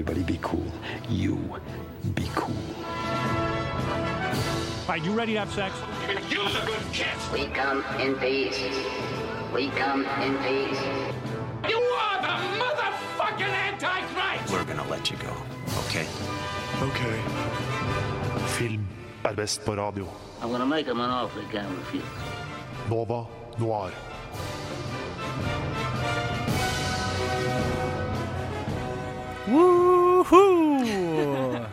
Everybody be cool. You be cool. All right, you ready to have sex? Use a good kiss. We come in peace. We come in peace. You are the motherfucking Antichrist! We're gonna let you go, okay? Ok. Film er best på radio. I'm gonna make him an offer he can't refuse. Nova Noir. Woohoo!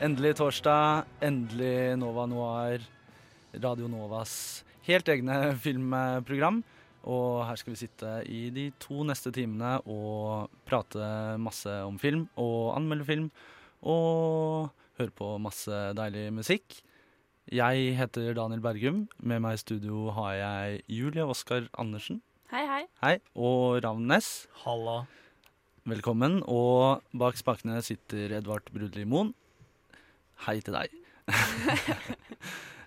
Endelig torsdag, endelig Nova Noir, Radio Novas helt egne filmprogram. Og her skal vi sitte i de to neste timene og prate masse om film og anmelde film. Og høre på masse deilig musikk. Jeg heter Daniel Bergum. Med meg i studio har jeg Julie Oskar Andersen. Hei, hei. Hei. Og Ravn Næss. Halla. Velkommen. Og bak spakene sitter Edvard Brudli Moen. Hei til deg.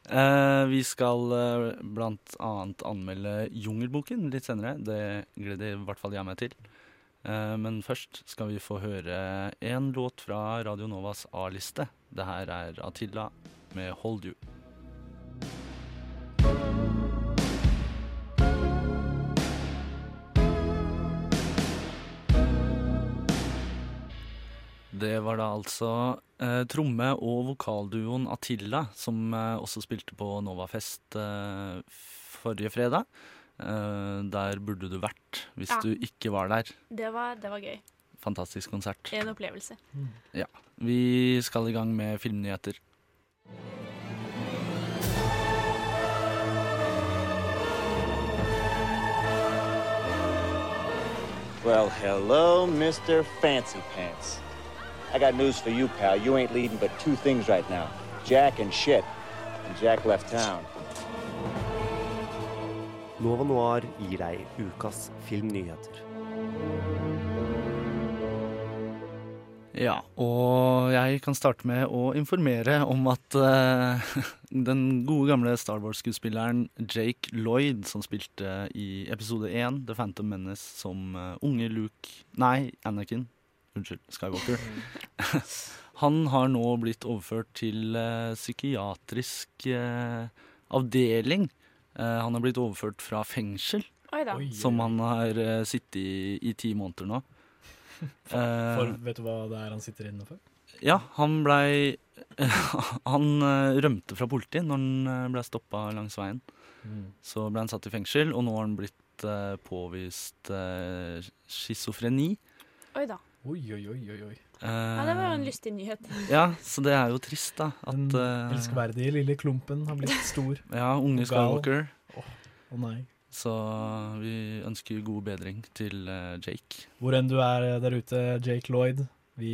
Eh, vi skal eh, blant annet anmelde Jungelboken litt senere. Det gleder i hvert fall jeg meg til. Eh, men først skal vi få høre en låt fra Radio Novas A-liste. Det her er Atilla med 'Hold You'. Det var da altså eh, tromme- og vokalduoen Atilla som eh, også spilte på Novafest eh, forrige fredag. Eh, der burde du vært hvis Ja. du ikke var der. Det var, det var gøy. Fantastisk konsert. En opplevelse. Ja. Vi skal i gang med filmnyheter. Well, hello, Mr. Fancy Pants. I got news for you, pal. You ain't leading but two things right now Jack and shit. And Jack left town. Nova Noir gir deg ukas filmnyheter. Ja, og jeg kan starte med å informere om at uh, den gode gamle Star Wars-skuespilleren Jake Lloyd, som spilte i episode 1, The Phantom Menace, som eh, unge Luke Nei, Anakin. Unnskyld, Skywalker. Han har nå blitt overført til eh, psykiatrisk eh, avdeling. Eh, han har blitt overført fra fengsel, Oi da. som han har eh, sittet i i ti måneder nå. For Eh, vet du hva det er han sitter inne for? ja, han blei Han eh, rømte fra politiet når han eh, ble stoppa langs veien. Mm. Så ble han satt i fengsel, og nå har han blitt eh, påvist uh, schizofreni. Oi da. Oi, oi, oi, oi. oi. Ja, det var jo en lystig nyhet. Ja, så det er jo trist, da. At Den eh, elskverdige lille klumpen har blitt stor. Ja, unge Skywalker. gal. oh, Å nei. Så vi ønsker god bedring til eh, Jake. Hvor enn du er der ute, Jake Lloyd, vi,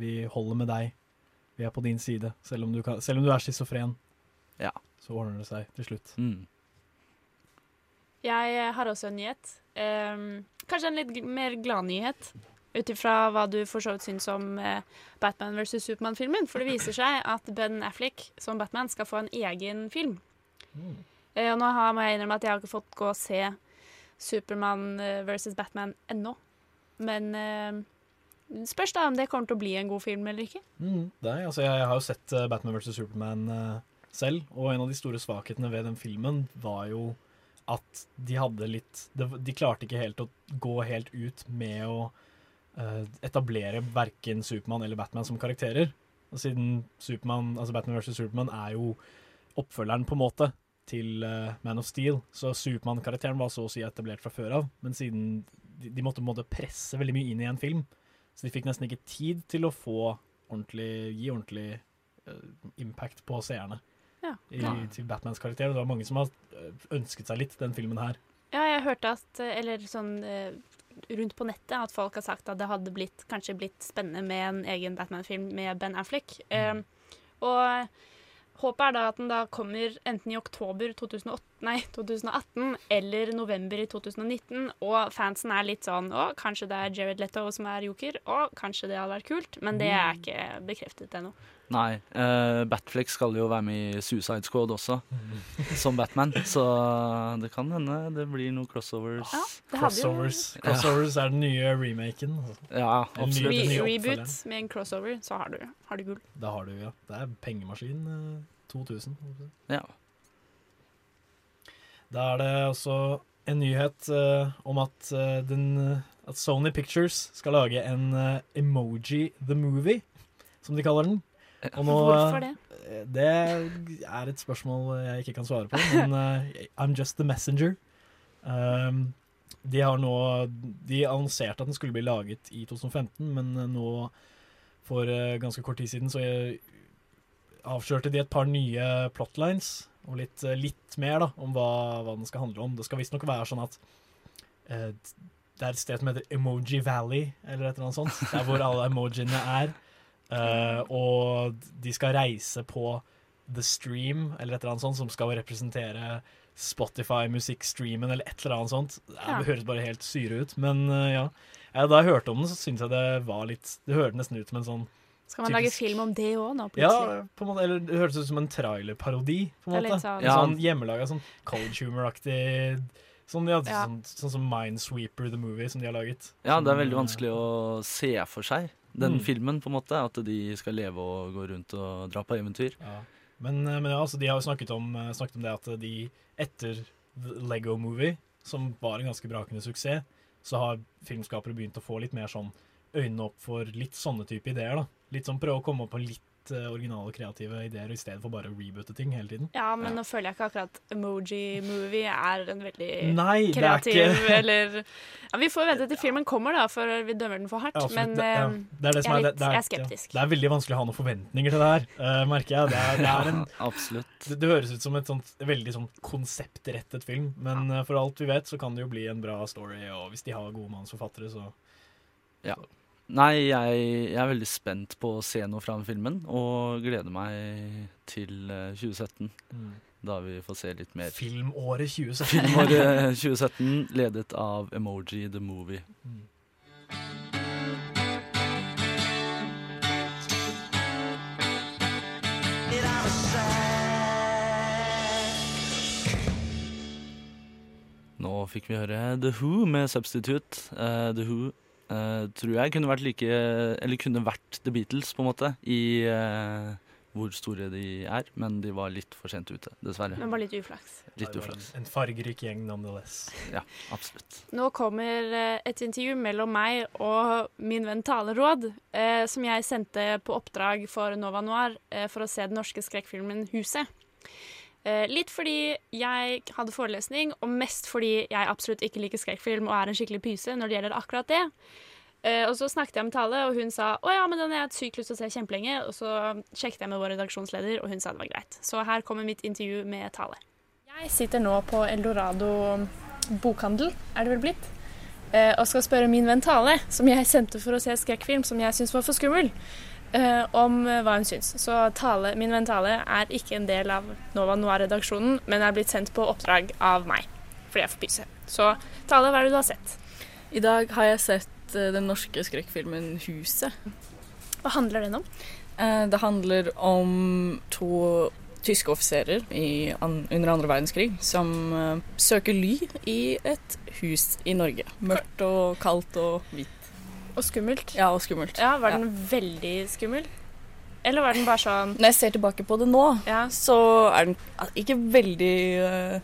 vi holder med deg. Vi er på din side. Selv om du, kan, selv om du er schizofren, Ja. så ordner det seg til slutt. Mm. Jeg eh, har også en nyhet. Um, kanskje en litt mer gladnyhet. Ut ifra hva du for så vidt syns om eh, Batman vs. Supermann-filmen. For det viser seg at Ben Affleck som Batman skal få en egen film. Mm. Eh, og nå har, må jeg innrømme at jeg har ikke fått gå og se Supermann versus vs. Batman ennå. Men eh, spørs da om det kommer til å bli en god film eller ikke. Mm, nei, altså jeg, jeg har jo sett eh, Batman vs. Superman eh, selv, og en av de store svakhetene ved den filmen var jo at de hadde litt De, de klarte ikke helt å gå helt ut med å eh, etablere verken Supermann eller Batman som karakterer. Og siden Superman, altså Batman vs. Superman er jo oppfølgeren, på en måte, til eh, Man of Steel, så Supermann-karakteren var så å si etablert fra før av, men siden de, de måtte på en måte presse veldig mye inn i en film, så de fikk nesten ikke tid til å få ordentlig, gi ordentlig uh, impact på seerne Ja. i, til Batmans karakter. Og det var mange som har eh, ønsket seg litt den filmen her. Ja, jeg hørte at eh, Eller sånn eh, rundt på nettet at folk har sagt at det hadde blitt, kanskje blitt spennende med en egen Batman-film med Ben Affleck. Eh, og håpet er da at den da kommer enten i oktober 2008 nei, 2018 eller november i 2019, og fansen er litt sånn Å, kanskje det er Jared Leto som er joker, Å, kanskje det hadde vært kult, men det er ikke bekreftet ennå. Nei. Uh, Batflix skal jo være med i Suicide Squad også, som Batman. Så det kan hende det blir noen crossovers. Ja, det Crossovers. Crossovers er den nye remaken. Ja, absolutt. Re reboot med en crossover, så har du, har du gull. Det har du, ja. Det er pengemaskin eh, 2000. Ja. Da er det også en nyhet uh, om at, uh, den, at Sony Pictures skal lage en uh, Emoji the Movie, som de kaller den. Og nå, Hvorfor det? eh, Det er et spørsmål jeg ikke kan svare på, men uh, I'm just the messenger. Um, de har nå De annonserte at den skulle bli laget i 2015, men eh, nå for uh, ganske kort tid siden så jeg, avslørte de et par nye plotlines og litt, uh, litt mer da, om hva, hva den skal handle om. Det skal visstnok være sånn at det er et sted som heter Emoji Valley, eller et eller annet sånt. Der hvor alle emojiene er. Eh, og de skal reise på The Stream, eller et eller annet sånt, som skal representere Spotify-musikkstreamen, eller et eller annet sånt. Det høres bare helt syre ut, men uh, ja. ja. Da jeg hørte om den, så syntes jeg det var litt Det hørtes nesten ut som en sånn Skal man lage film om det òg nå, ja, på en måte, eller det hørtes ut som en trailerparodi, på en måte. sånn- En Ja. sånn hjemmelaga, sånn cold humor-aktig Sånn, ja, Ja. Sånn, sånn som Minesweeper the Movie, som de har laget. ja, det er veldig eh, vanskelig å se for seg den Mm. filmen, på en måte. At de skal leve og gå rundt og dra på eventyr. Ja. Men, eh, men ja, altså, de har jo snakket om, eh, snakket om det at de etter The Lego Movie, som var en ganske brakende suksess, så har filmskapere begynt å få litt mer sånn øynene opp for litt sånne type ideer. da. Litt sånn Prøve å komme opp på litt eh, originale, kreative ideer i stedet for bare å reboote ting hele tiden. Ja, men nå føler jeg ikke akkurat Emoji Movie er en veldig Nei, det er kreativ ikke eller ja, Vi får vente til filmen kommer, da, for vi dømmer den for hardt. Ja, men det, eh, det er det jeg er litt- er, jeg er skeptisk. Ja, det er veldig vanskelig å ha noen forventninger til det her, uh, merker jeg. Det er, det er en, Absolutt. det, det høres ut som et sånt veldig sånn konseptrettet film, men eh, for alt vi vet, så kan det jo bli en bra story, og hvis de har gode manusforfattere, så Ja. Nei, jeg, jeg er veldig spent på å se noe fra den filmen, og gleder meg til eh, 2017. Da vi får se litt mer. Filmåret 2017. Filmåret 2017, ledet av Emoji the Movie. Nå fikk vi høre The Who med Substitute. Uh, The Who eh, tror jeg kunne vært like Eller kunne vært The Beatles, på en måte, i uh, hvor store de er. Men de var litt for sent ute, dessverre. Men bare litt uflaks. Litt uflaks. En, en fargerik gjeng, nonetheless. Ja, absolutt. Nå kommer eh, et intervju mellom meg og min venn Taleråd, uh, som jeg sendte på oppdrag for Nova Noir for å se den norske skrekkfilmen Huset. Eh, litt fordi jeg hadde forelesning, og mest fordi jeg absolutt ikke liker skrekkfilm og er en skikkelig pyse når det gjelder akkurat det. Eh, og så snakket jeg med Tale, og hun sa å ja, men den har jeg hatt lyst til å se kjempelenge. Og så sjekket jeg med vår redaksjonsleder, og hun sa det var greit. Så her kommer mitt intervju med Tale. Jeg sitter nå på Eldorado bokhandel, er det vel blitt, eh, og skal spørre min venn Tale, som jeg sendte for å se skrekkfilm som jeg syntes var for skummel, om eh, hva hun syns. Så Tale, min venn Tale er ikke en del av Nova Noir-redaksjonen, men er blitt sendt på oppdrag av meg, fordi jeg får pyse. Så Tale, hva er det du har sett? I dag har jeg sett eh, den norske skrekkfilmen 'Huset'. Hva handler den om? Eh, Det handler om to tyske offiserer under andre verdenskrig som eh, søker ly i et hus i Norge. Mørkt og kaldt og hvitt. Og skummelt? Ja, og skummelt. Ja, Var den veldig skummel? Eller var den bare sånn Når jeg ser tilbake på det nå, Ja. så er den ikke veldig uh,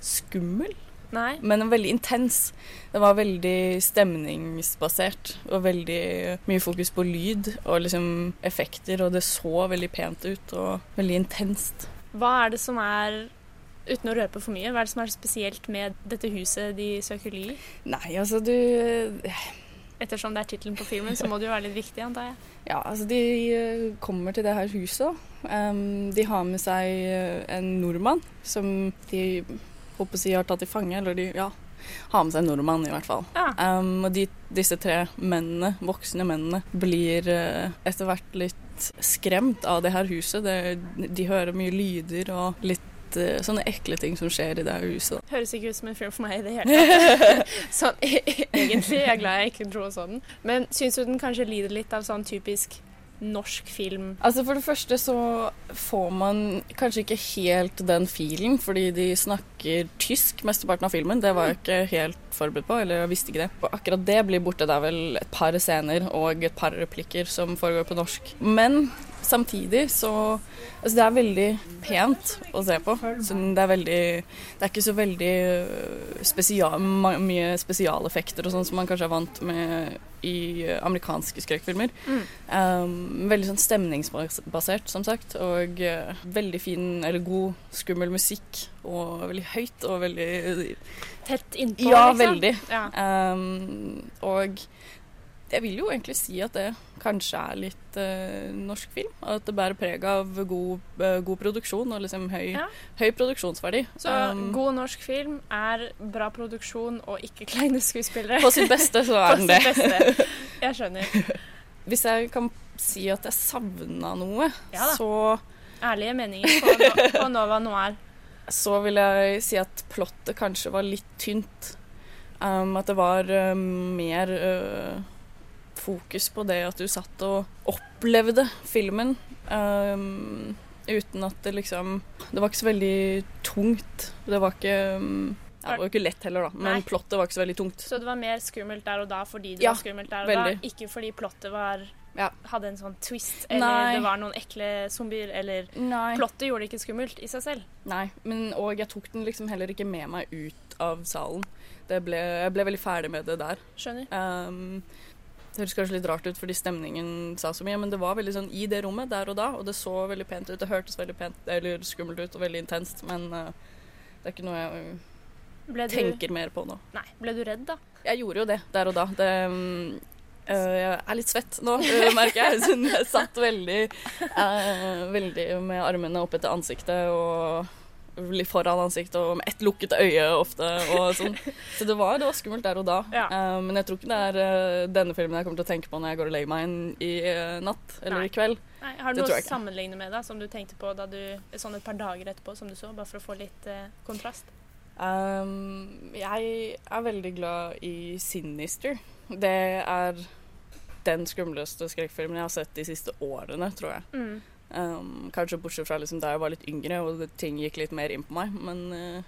skummel. Nei. Men veldig intens. Det var veldig stemningsbasert og veldig mye fokus på lyd og liksom effekter, og det så veldig pent ut og veldig intenst. Hva er det som er Uten å røpe for mye, hva er det som er spesielt med dette huset de søker ly i? Nei, altså du Ettersom det er tittelen på filmen, så må det jo være litt viktig, antar jeg. Ja, altså de eh, kommer til det her huset. Um, de har med seg eh, en nordmann som de håper å si har tatt til fange, eller de ja, har med seg en nordmann i hvert fall. Um, og de, disse tre mennene, voksne mennene, blir eh, etter hvert litt skremt av det her huset. Det, de hører mye lyder og litt litt eh, sånne ekle ting som skjer i det her huset. Høres ikke ut som en film for meg i det hele tatt. sånn, egentlig. Jeg er glad jeg ikke dro sånn. Men syns du den kanskje lider litt av sånn typisk norsk film? Altså For det første så får man kanskje ikke helt den filen, fordi de snakker tysk mesteparten av filmen. Det var jeg ikke helt forberedt på, eller jeg visste ikke det. Og akkurat det blir borte. Det er vel et par scener og et par replikker som foregår på norsk. Men samtidig så Altså, det er veldig pent å se på. Så det er veldig Det er ikke så veldig øh, spesial, mye spesialeffekter og sånn som man kanskje er vant med i øh, amerikanske skrekkfilmer. Mm. Um, veldig sånn stemningsbasert, som sagt. Og uh, veldig fin, eller god, skummel musikk. Og veldig høyt og veldig Tett innpå, Ja, liksom? veldig. Ja. Um, og jeg vil jo egentlig si at det kanskje er litt eh, norsk film. At det bærer preg av god, eh, god produksjon og liksom høy, Ja. høy produksjonsverdi. Så Um, god norsk film er bra produksjon og ikke kleine skuespillere. På sitt beste så er den det. beste. Jeg skjønner. Hvis jeg kan si at jeg savna noe, Ja så Ærlige meninger på, no på Nova Noir. så vil jeg si at plottet kanskje var litt tynt. Um, at det var uh, mer uh, fokus på det at du satt og opplevde filmen. Um, uten at det liksom Det var ikke så veldig tungt. Det var ikke um, Det var jo ikke lett heller, da, men Nei. plottet var ikke så veldig tungt. Så det var mer skummelt der og da fordi det Ja, var skummelt der og veldig. da, ikke fordi plottet var Ja. hadde en sånn twist, eller Nei. det var noen ekle zombier, eller Nei. Plottet gjorde det ikke skummelt i seg selv. Nei, men, og jeg tok den liksom heller ikke med meg ut av salen. Det ble, jeg ble veldig ferdig med det der. Skjønner. Um, det høres kanskje litt rart ut fordi stemningen sa så mye, men det var veldig sånn i det rommet der og da, og det så veldig pent ut. Det hørtes veldig pent eller skummelt ut og veldig intenst, men uh, det er ikke noe jeg du- tenker mer på nå. Nei, ble du redd da? Jeg gjorde jo det der og da. Det, um, uh, jeg er litt svett nå, uh, merker jeg. siden jeg satt veldig, uh, veldig med armene opp etter ansiktet og foran ansiktet og med ett lukket øye ofte. Og sånn. Så det var, det var skummelt der og da. Uh, men jeg tror ikke det er uh, denne filmen jeg kommer til å tenke på når jeg går og legger meg inn i uh, natt eller Nei. i kveld. Nei, har du Det noe å sammenligne med da, som du tenkte på da du, sånn et par dager etterpå, som du så, bare for å få litt kontrast? Um, jeg er veldig glad i Sinister. Det er den skumleste skrekkfilmen jeg har sett de siste årene, tror jeg. Mm. Um, kanskje bortsett fra liksom da jeg var litt yngre og det- ting gikk litt mer inn på meg. Men uh,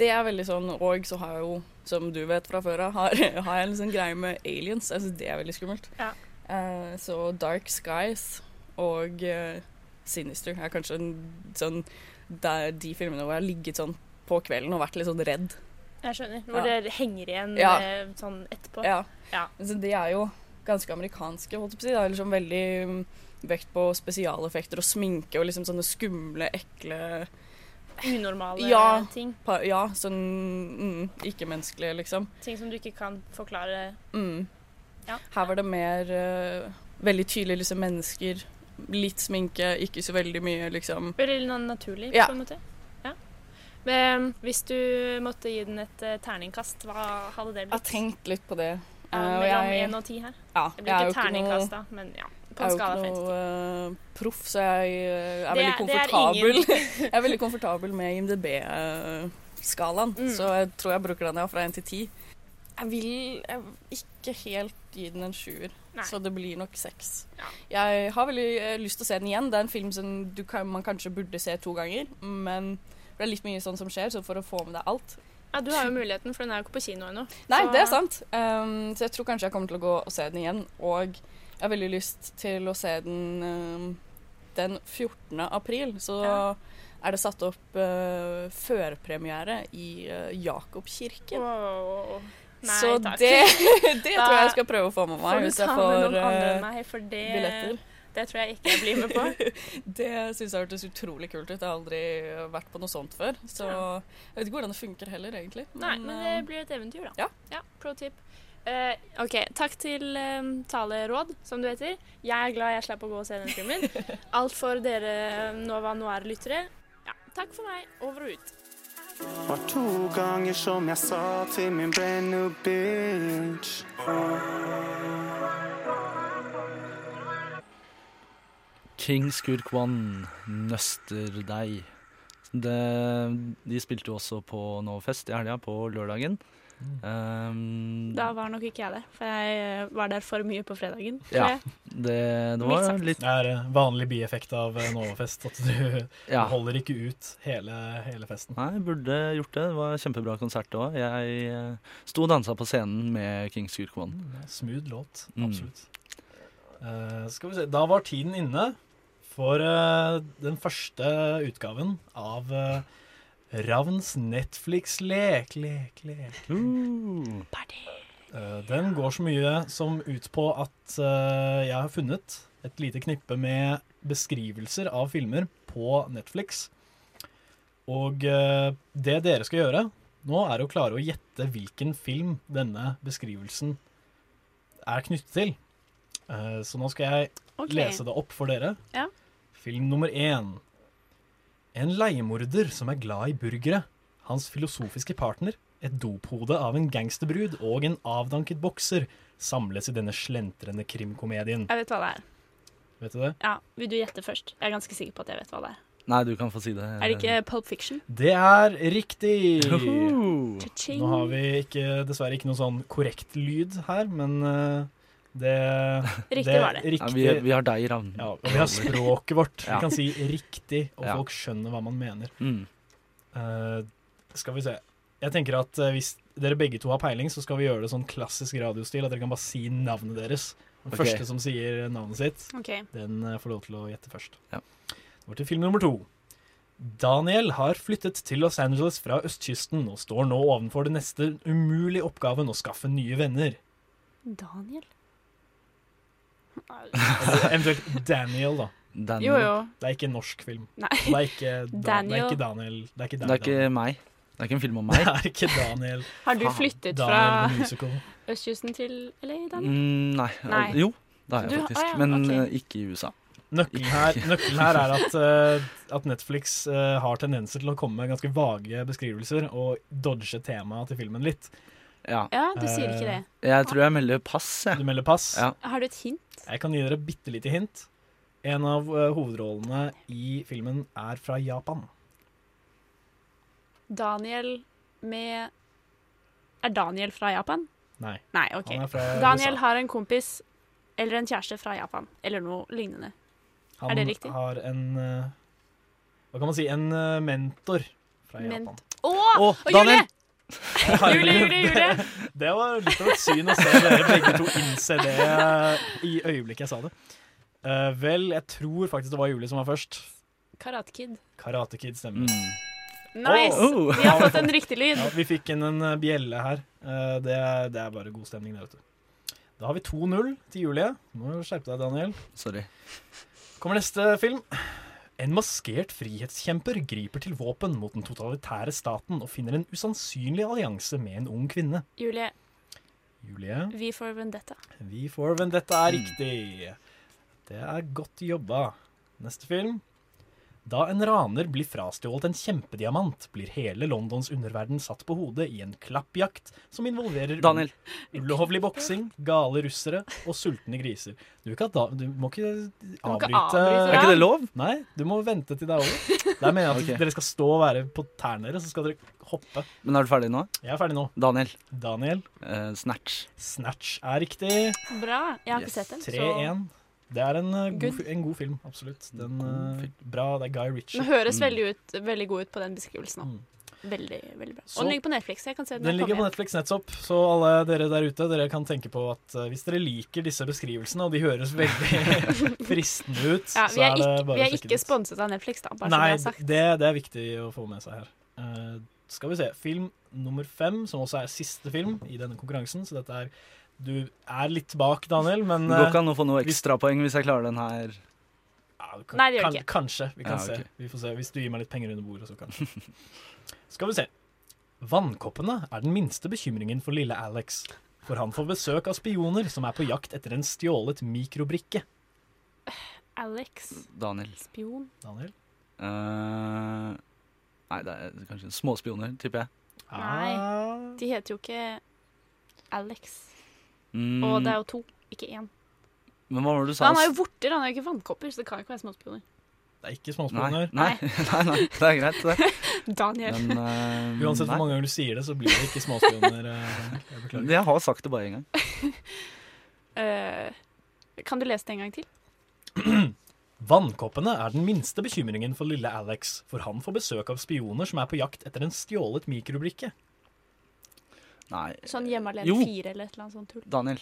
det er veldig sånn Og så har jeg jo, som du vet fra før av, har, har jeg en liksom greie med aliens. Jeg det er veldig skummelt. Ja. Uh, så Dark Skies og uh, Sinister er kanskje en, sånn det er de filmene hvor jeg har ligget sånn på kvelden og vært litt sånn redd. Jeg skjønner. Hvor Ja. det henger igjen Ja. sånn etterpå. Ja. Ja. Så de er jo ganske amerikanske, holdt jeg på å si. Det er liksom veldig mm, vekt på spesialeffekter og sminke og liksom sånne skumle, ekle Unormale ja, ting. Ja, sånn mm, ikke-menneskelige, liksom. Ting som du ikke kan forklare. Mm. Ja. Her var det mer uh, veldig tydelig liksom mennesker. Litt sminke, ikke så veldig mye, liksom. Veldig naturlig, Ja. på en måte. Ja. Men hvis du måtte gi den et uh, terningkast, hva hadde det blitt? Jeg har tenkt litt på det. Eh, mellom én og ti her. Ja, Det blir ikke terningkast, noe- da, men ja. På en Jeg er skala jo fra ikke ett til noe eh, proff, så jeg eh, er Det veldig er- er komfortabel. jeg er veldig komfortabel med IMDb-skalaen, Mm. så jeg tror jeg bruker den ja, fra 1 til 10. Jeg vil jeg ikke helt gi den en sjuer, så det blir nok seks. Jeg har veldig eh, lyst til å se den igjen. Det er en film som du kan, man kanskje burde se to ganger, men det er litt mye sånn som skjer, så for å få med deg alt Ja, Du har jo muligheten, for den er jo ikke på kino ennå. Nei, Så- det er sant. Um, så jeg tror kanskje jeg kommer til å gå og se den igjen. Og jeg har veldig lyst til å se den um, den 14. april. Så Ja. er det satt opp uh, førpremiere i uh, Jakobkirken. Wow. Nei, så takk. det, det tror jeg jeg skal prøve å få med meg hvis jeg får uh, meg, for det, billetter. det tror jeg ikke jeg blir med på. Det syns jeg hørtes utrolig kult ut. Jeg har aldri vært på noe sånt før. Så jeg vet ikke hvordan det funker heller, egentlig. Nei, men det blir et eventyr, da. Ja. ja pro tip. Eh, OK, takk til um, Taleråd, som du heter. Jeg er glad jeg slapp å gå og se den filmen. Alt for dere um, Nova Noir-lyttere. Ja, takk for meg. Over og ut. Var to ganger som jeg sa til min brand new bitch. King Skurk One nøster deg. Det, de spilte jo også på Novafest i helga, på lørdagen. Mm. Um, Da var nok ikke jeg der, for jeg eh, var der for mye på fredagen. ja, det, det var litt Det er eh, vanlig bieffekt av eh, Novafest at du, Ja. du holder ikke ut hele, hele festen. Nei, burde gjort det. Det var kjempebra konsert òg. Jeg sto og dansa på scenen med Kings Skurkvann. Mm, Smooth låt, Mm. absolutt. Eh, skal vi se, Da var tiden inne for uh, den første utgaven av uh, Ravns Netflix-lek, lek, lek. Eh, den går så mye som ut på at uh, jeg har funnet et lite knippe med beskrivelser av filmer på Netflix. Og eh, det dere skal gjøre nå, er å klare å gjette hvilken film denne beskrivelsen er knyttet til. Eh, så nå skal jeg okay. lese det opp for dere. Ja. Film nummer én. En leiemorder som er glad i burgere. Hans filosofiske partner, et dophode av en gangsterbrud og en avdanket bokser samles i denne slentrende krimkomedien. Jeg vet hva det er. Vet du det? Ja, Vil du gjette først? Jeg er ganske sikker på at jeg vet hva det er. Nei, du kan få si det. Er det ikke Pulp Fiction? Det er riktig! Nå har vi ikke, dessverre ikke noe sånn korrekt lyd her, men eh, det Riktig var det. Ja, vi, vi har deg, Ravn. Ja, vi har språket vårt. Ja. Vi kan si riktig, og Ja. folk skjønner hva man mener. Mm. Uh, skal vi se. Jeg tenker at eh, hvis dere begge to har peiling, så skal vi gjøre det sånn klassisk radiostil, at dere kan bare si navnet deres. Den okay. første som sier navnet sitt, okay. den eh, får lov til å gjette først. Ja. Nå til film nummer to. Daniel har flyttet til Los Angeles fra østkysten og står nå ovenfor den neste umulige oppgaven å skaffe nye venner. Daniel? Eventuelt Daniel, da. Daniel. Jo, jo. Det er ikke en norsk film. Nei. Det er ikke, da, det er Daniel. ikke Daniel. Det er ikke, Det er ikke meg. Det er ikke en film om meg. Det er ikke Daniel. Har du flyttet Daniel fra østkysten til LA, Daniel? Mm, nei. Nei. Jo, det har jeg Du- faktisk. ah, ja, Men ok. eh, ikke i USA. Nøkkelen her, nøkkelen her er at, uh, at Netflix uh, har tendenser til å komme med ganske vage beskrivelser og dodge temaet til filmen litt. Ja. Ja, du sier ikke det. Jeg tror jeg melder pass, jeg. Du melder pass. Ja. Har du et hint? Jeg kan gi dere bitte lite hint. En av eh, hovedrollene i filmen er fra Japan. Daniel med Er Daniel fra Japan? Nei. Nei, OK. Han er fra Daniel USA. har en kompis eller en kjæreste fra Japan. Eller noe lignende. Han er det riktig? har en eh, Hva kan man si? En eh, mentor fra Japan. Ment Å! Å, Daniel! Julie! Julie, Julie, Julie! Det, det var litt av et syn å se dere begge to innse det i øyeblikket jeg sa det. Uh, vel, jeg tror faktisk det var Julie som var først. Karate Kid. Karate Kid stemmer. Nice! Oh. Vi har fått en riktig lyd. Ja, vi fikk inn en eh, bjelle her. Uh, det, det er bare god stemning, der ute. Da har vi 2-0 til Julie. Må du skjerpe deg, Daniel. Sorry. Kommer neste film. En maskert frihetskjemper griper til våpen mot den totalitære staten og finner en usannsynlig allianse med en ung kvinne. Julie, Julie, vi får Vendetta. vi får Vendetta er riktig. Det er godt jobba. Neste film. Da en raner blir frastjålet en kjempediamant, blir hele Londons underverden satt på hodet i en klappjakt som involverer Daniel. ulovlig boksing, gale russere og sultne griser. Du, kan da, du må ikke ikke avbryte avbryte. Er ikke det lov? Nei, du må vente til det er over. Det er jeg at okay. dere skal stå og være på tærne deres, så skal dere hoppe. Men er du ferdig nå? Jeg er ferdig nå. Daniel. Daniel. Uh, snatch. Snatch er riktig. Bra. Jeg har Yes. ikke sett den. 3-1. Det er en, uh, god, en god film, absolutt. Den, God uh, bra, det er Guy Ritchie. Den høres Mm. veldig, ut, veldig god ut på den beskrivelsen Mm. Veldig, veldig bra. Så- Og den ligger på Netflix. Jeg kan se den, Den ligger på. Netflix nettopp, så alle dere der ute dere kan tenke på at uh, hvis dere liker disse beskrivelsene, og de høres veldig fristende ut, Ja, så er er det bare å er sjekke Vi det ut. sponset av Netflix, da. Bare Nei, som det er sagt. det, det er viktig å få med seg her. Uh, skal vi se. Film nummer fem, som også er siste film i denne konkurransen. Så dette er Du er litt bak, Daniel, men Det går eh, ikke an å få noe ekstrapoeng hvis jeg klarer den her. ja, kan- Nei, det gjør kan, ikke. Kanskje. Vi kan Ja, okay. se. Vi får se. Hvis du gir meg litt penger under bordet, så kanskje. skal vi se. Vannkoppene er den minste bekymringen for lille Alex. For han får besøk av spioner som er på jakt etter en stjålet mikrobrikke. Alex. Daniel. Spion. Daniel? Uh, nei, det er kanskje småspioner, tipper jeg. Nei. Ah, De heter jo ikke Alex. Mm, Og det er jo to, ikke én. Men hva var det du sa? han er jo vorter, han er jo ikke vannkopper, så det kan jo ikke være småspioner. Det er ikke småspioner. Nei, nei, nei, det er greit, det. Daniel. Men, uh, Uansett nei. hvor mange ganger du sier det, så blir det ikke småspioner. eh. Jeg. Jeg har sagt det bare én gang. uh, kan du lese det en gang til? Vannkoppene er den minste bekymringen for lille Alex, for han får besøk av spioner som er på jakt etter en stjålet mikrobrikke. Nei. Sånn Hjemme alene Jo. 4 eller et eller annet sånt tull. Daniel.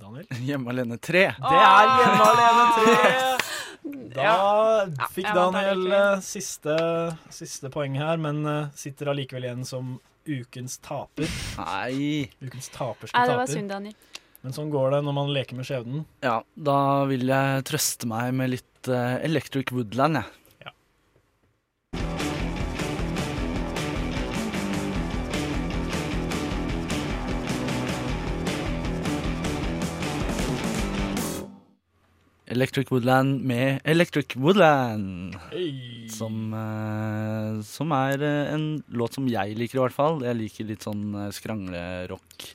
Daniel? Hjemme alene 3. Det er Hjemme alene 3! Da fikk Daniel eh, siste, siste poeng her, men eh, sitter allikevel igjen som ukens taper. Nei. Ukens taperske Nei, det var synd, Daniel. Men sånn går det når man leker med skjebnen. Ja, da vil jeg trøste meg med litt eh, Electric Woodland, jeg. Electric Woodland med Electric Woodland. Som, eh, som er eh, en låt som jeg liker, i hvert fall. Jeg liker litt sånn uh, skranglerock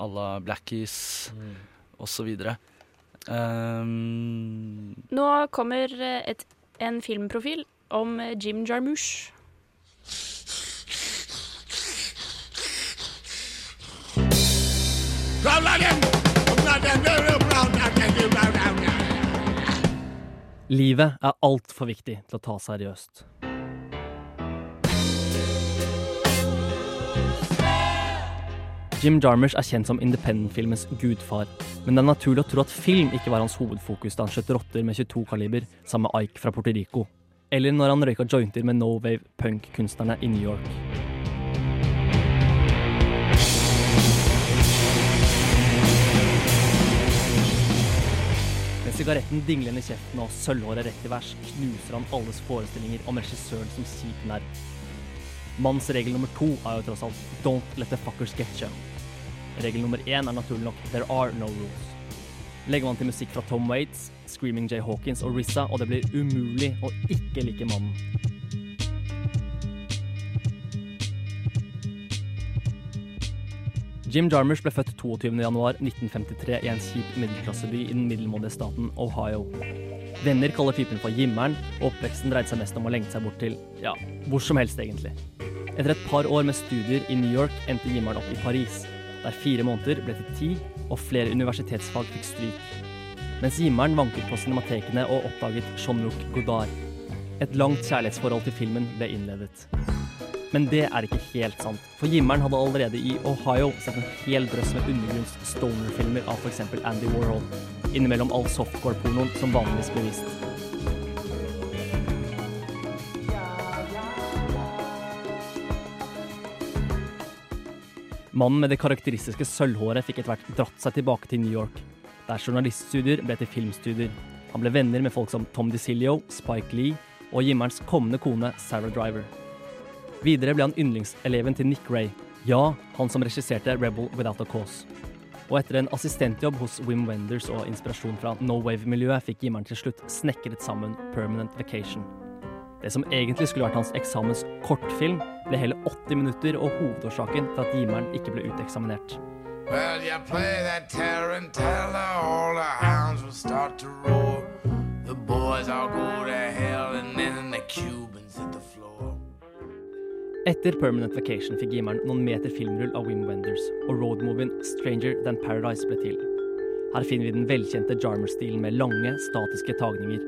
à la Blackies Mm. osv. Um, Nå kommer eh, et, en filmprofil om eh, Jim Jarmusch. Livet er altfor viktig til å ta seriøst. Jim Jarmusch er kjent som independent-filmens gudfar, men det er naturlig å tro at film ikke var hans hovedfokus da han skjøt rotter med 22-kaliber sammen med Ike fra Puerto Rico, eller når han røyka jointer med no wave punk-kunstnerne i New York. Sigaretten dinglende i kjeften og sølvhåret rett i værs knuser han alles forestillinger om regissøren som kjip nerd. Manns regel nummer to er jo tross alt 'don't let the fuckers get you'. Regel nummer én er naturlig nok 'there are no rules'. Legger man til musikk fra Tom Waits, Screaming Jay Hawkins og Rissa, og det blir umulig å ikke like mannen. Jim Jarmusch ble født 22.1.1953 i en kjip middelklasseby i den middelmådige staten Ohio. Venner kaller typen for Jimmeren, og oppveksten dreide seg mest om å lengte seg bort til ja, hvor som helst, egentlig. Etter et par år med studier i New York endte Jimmeren opp i Paris, der fire måneder ble til ti, og flere universitetsfag fikk stryk. Mens Jimmeren vanket på cinematekene og oppdaget Jean-Luc Godard. Et langt kjærlighetsforhold til filmen ble innledet. Men det er ikke helt sant, for Jimmeren hadde allerede i Ohio sett en hel drøss med undergrunns stoner-filmer av f.eks. Andy Warhol, innimellom all softcore-pornoen som vanligvis ble vist. Mannen med det karakteristiske sølvhåret fikk etter hvert dratt seg tilbake til New York, der journaliststudier ble til filmstudier. Han ble venner med folk som Tom DeCilio, Spike Lee og Jimmerens kommende kone Sarah Driver. Videre ble han yndlingseleven til Nick Ray, ja, han som regisserte Rebel Without a Cause. Og etter en assistentjobb hos Wim Wenders og inspirasjon fra No Wave-miljøet, fikk Jimmeren til slutt snekret sammen Permanent Vacation. Det som egentlig skulle vært hans eksamens kortfilm, ble hele 80 minutter og hovedårsaken til at Jimmeren ikke ble uteksaminert. Well, you play that tarantella, all the hounds will start to roar. The boys all go Etter Permanent Vacation fikk Jimmeren noen meter filmrull av Wim Wenders, og roadmovien Stranger Than Paradise ble til. Her finner vi den velkjente Jarmer-stilen med lange, statiske tagninger,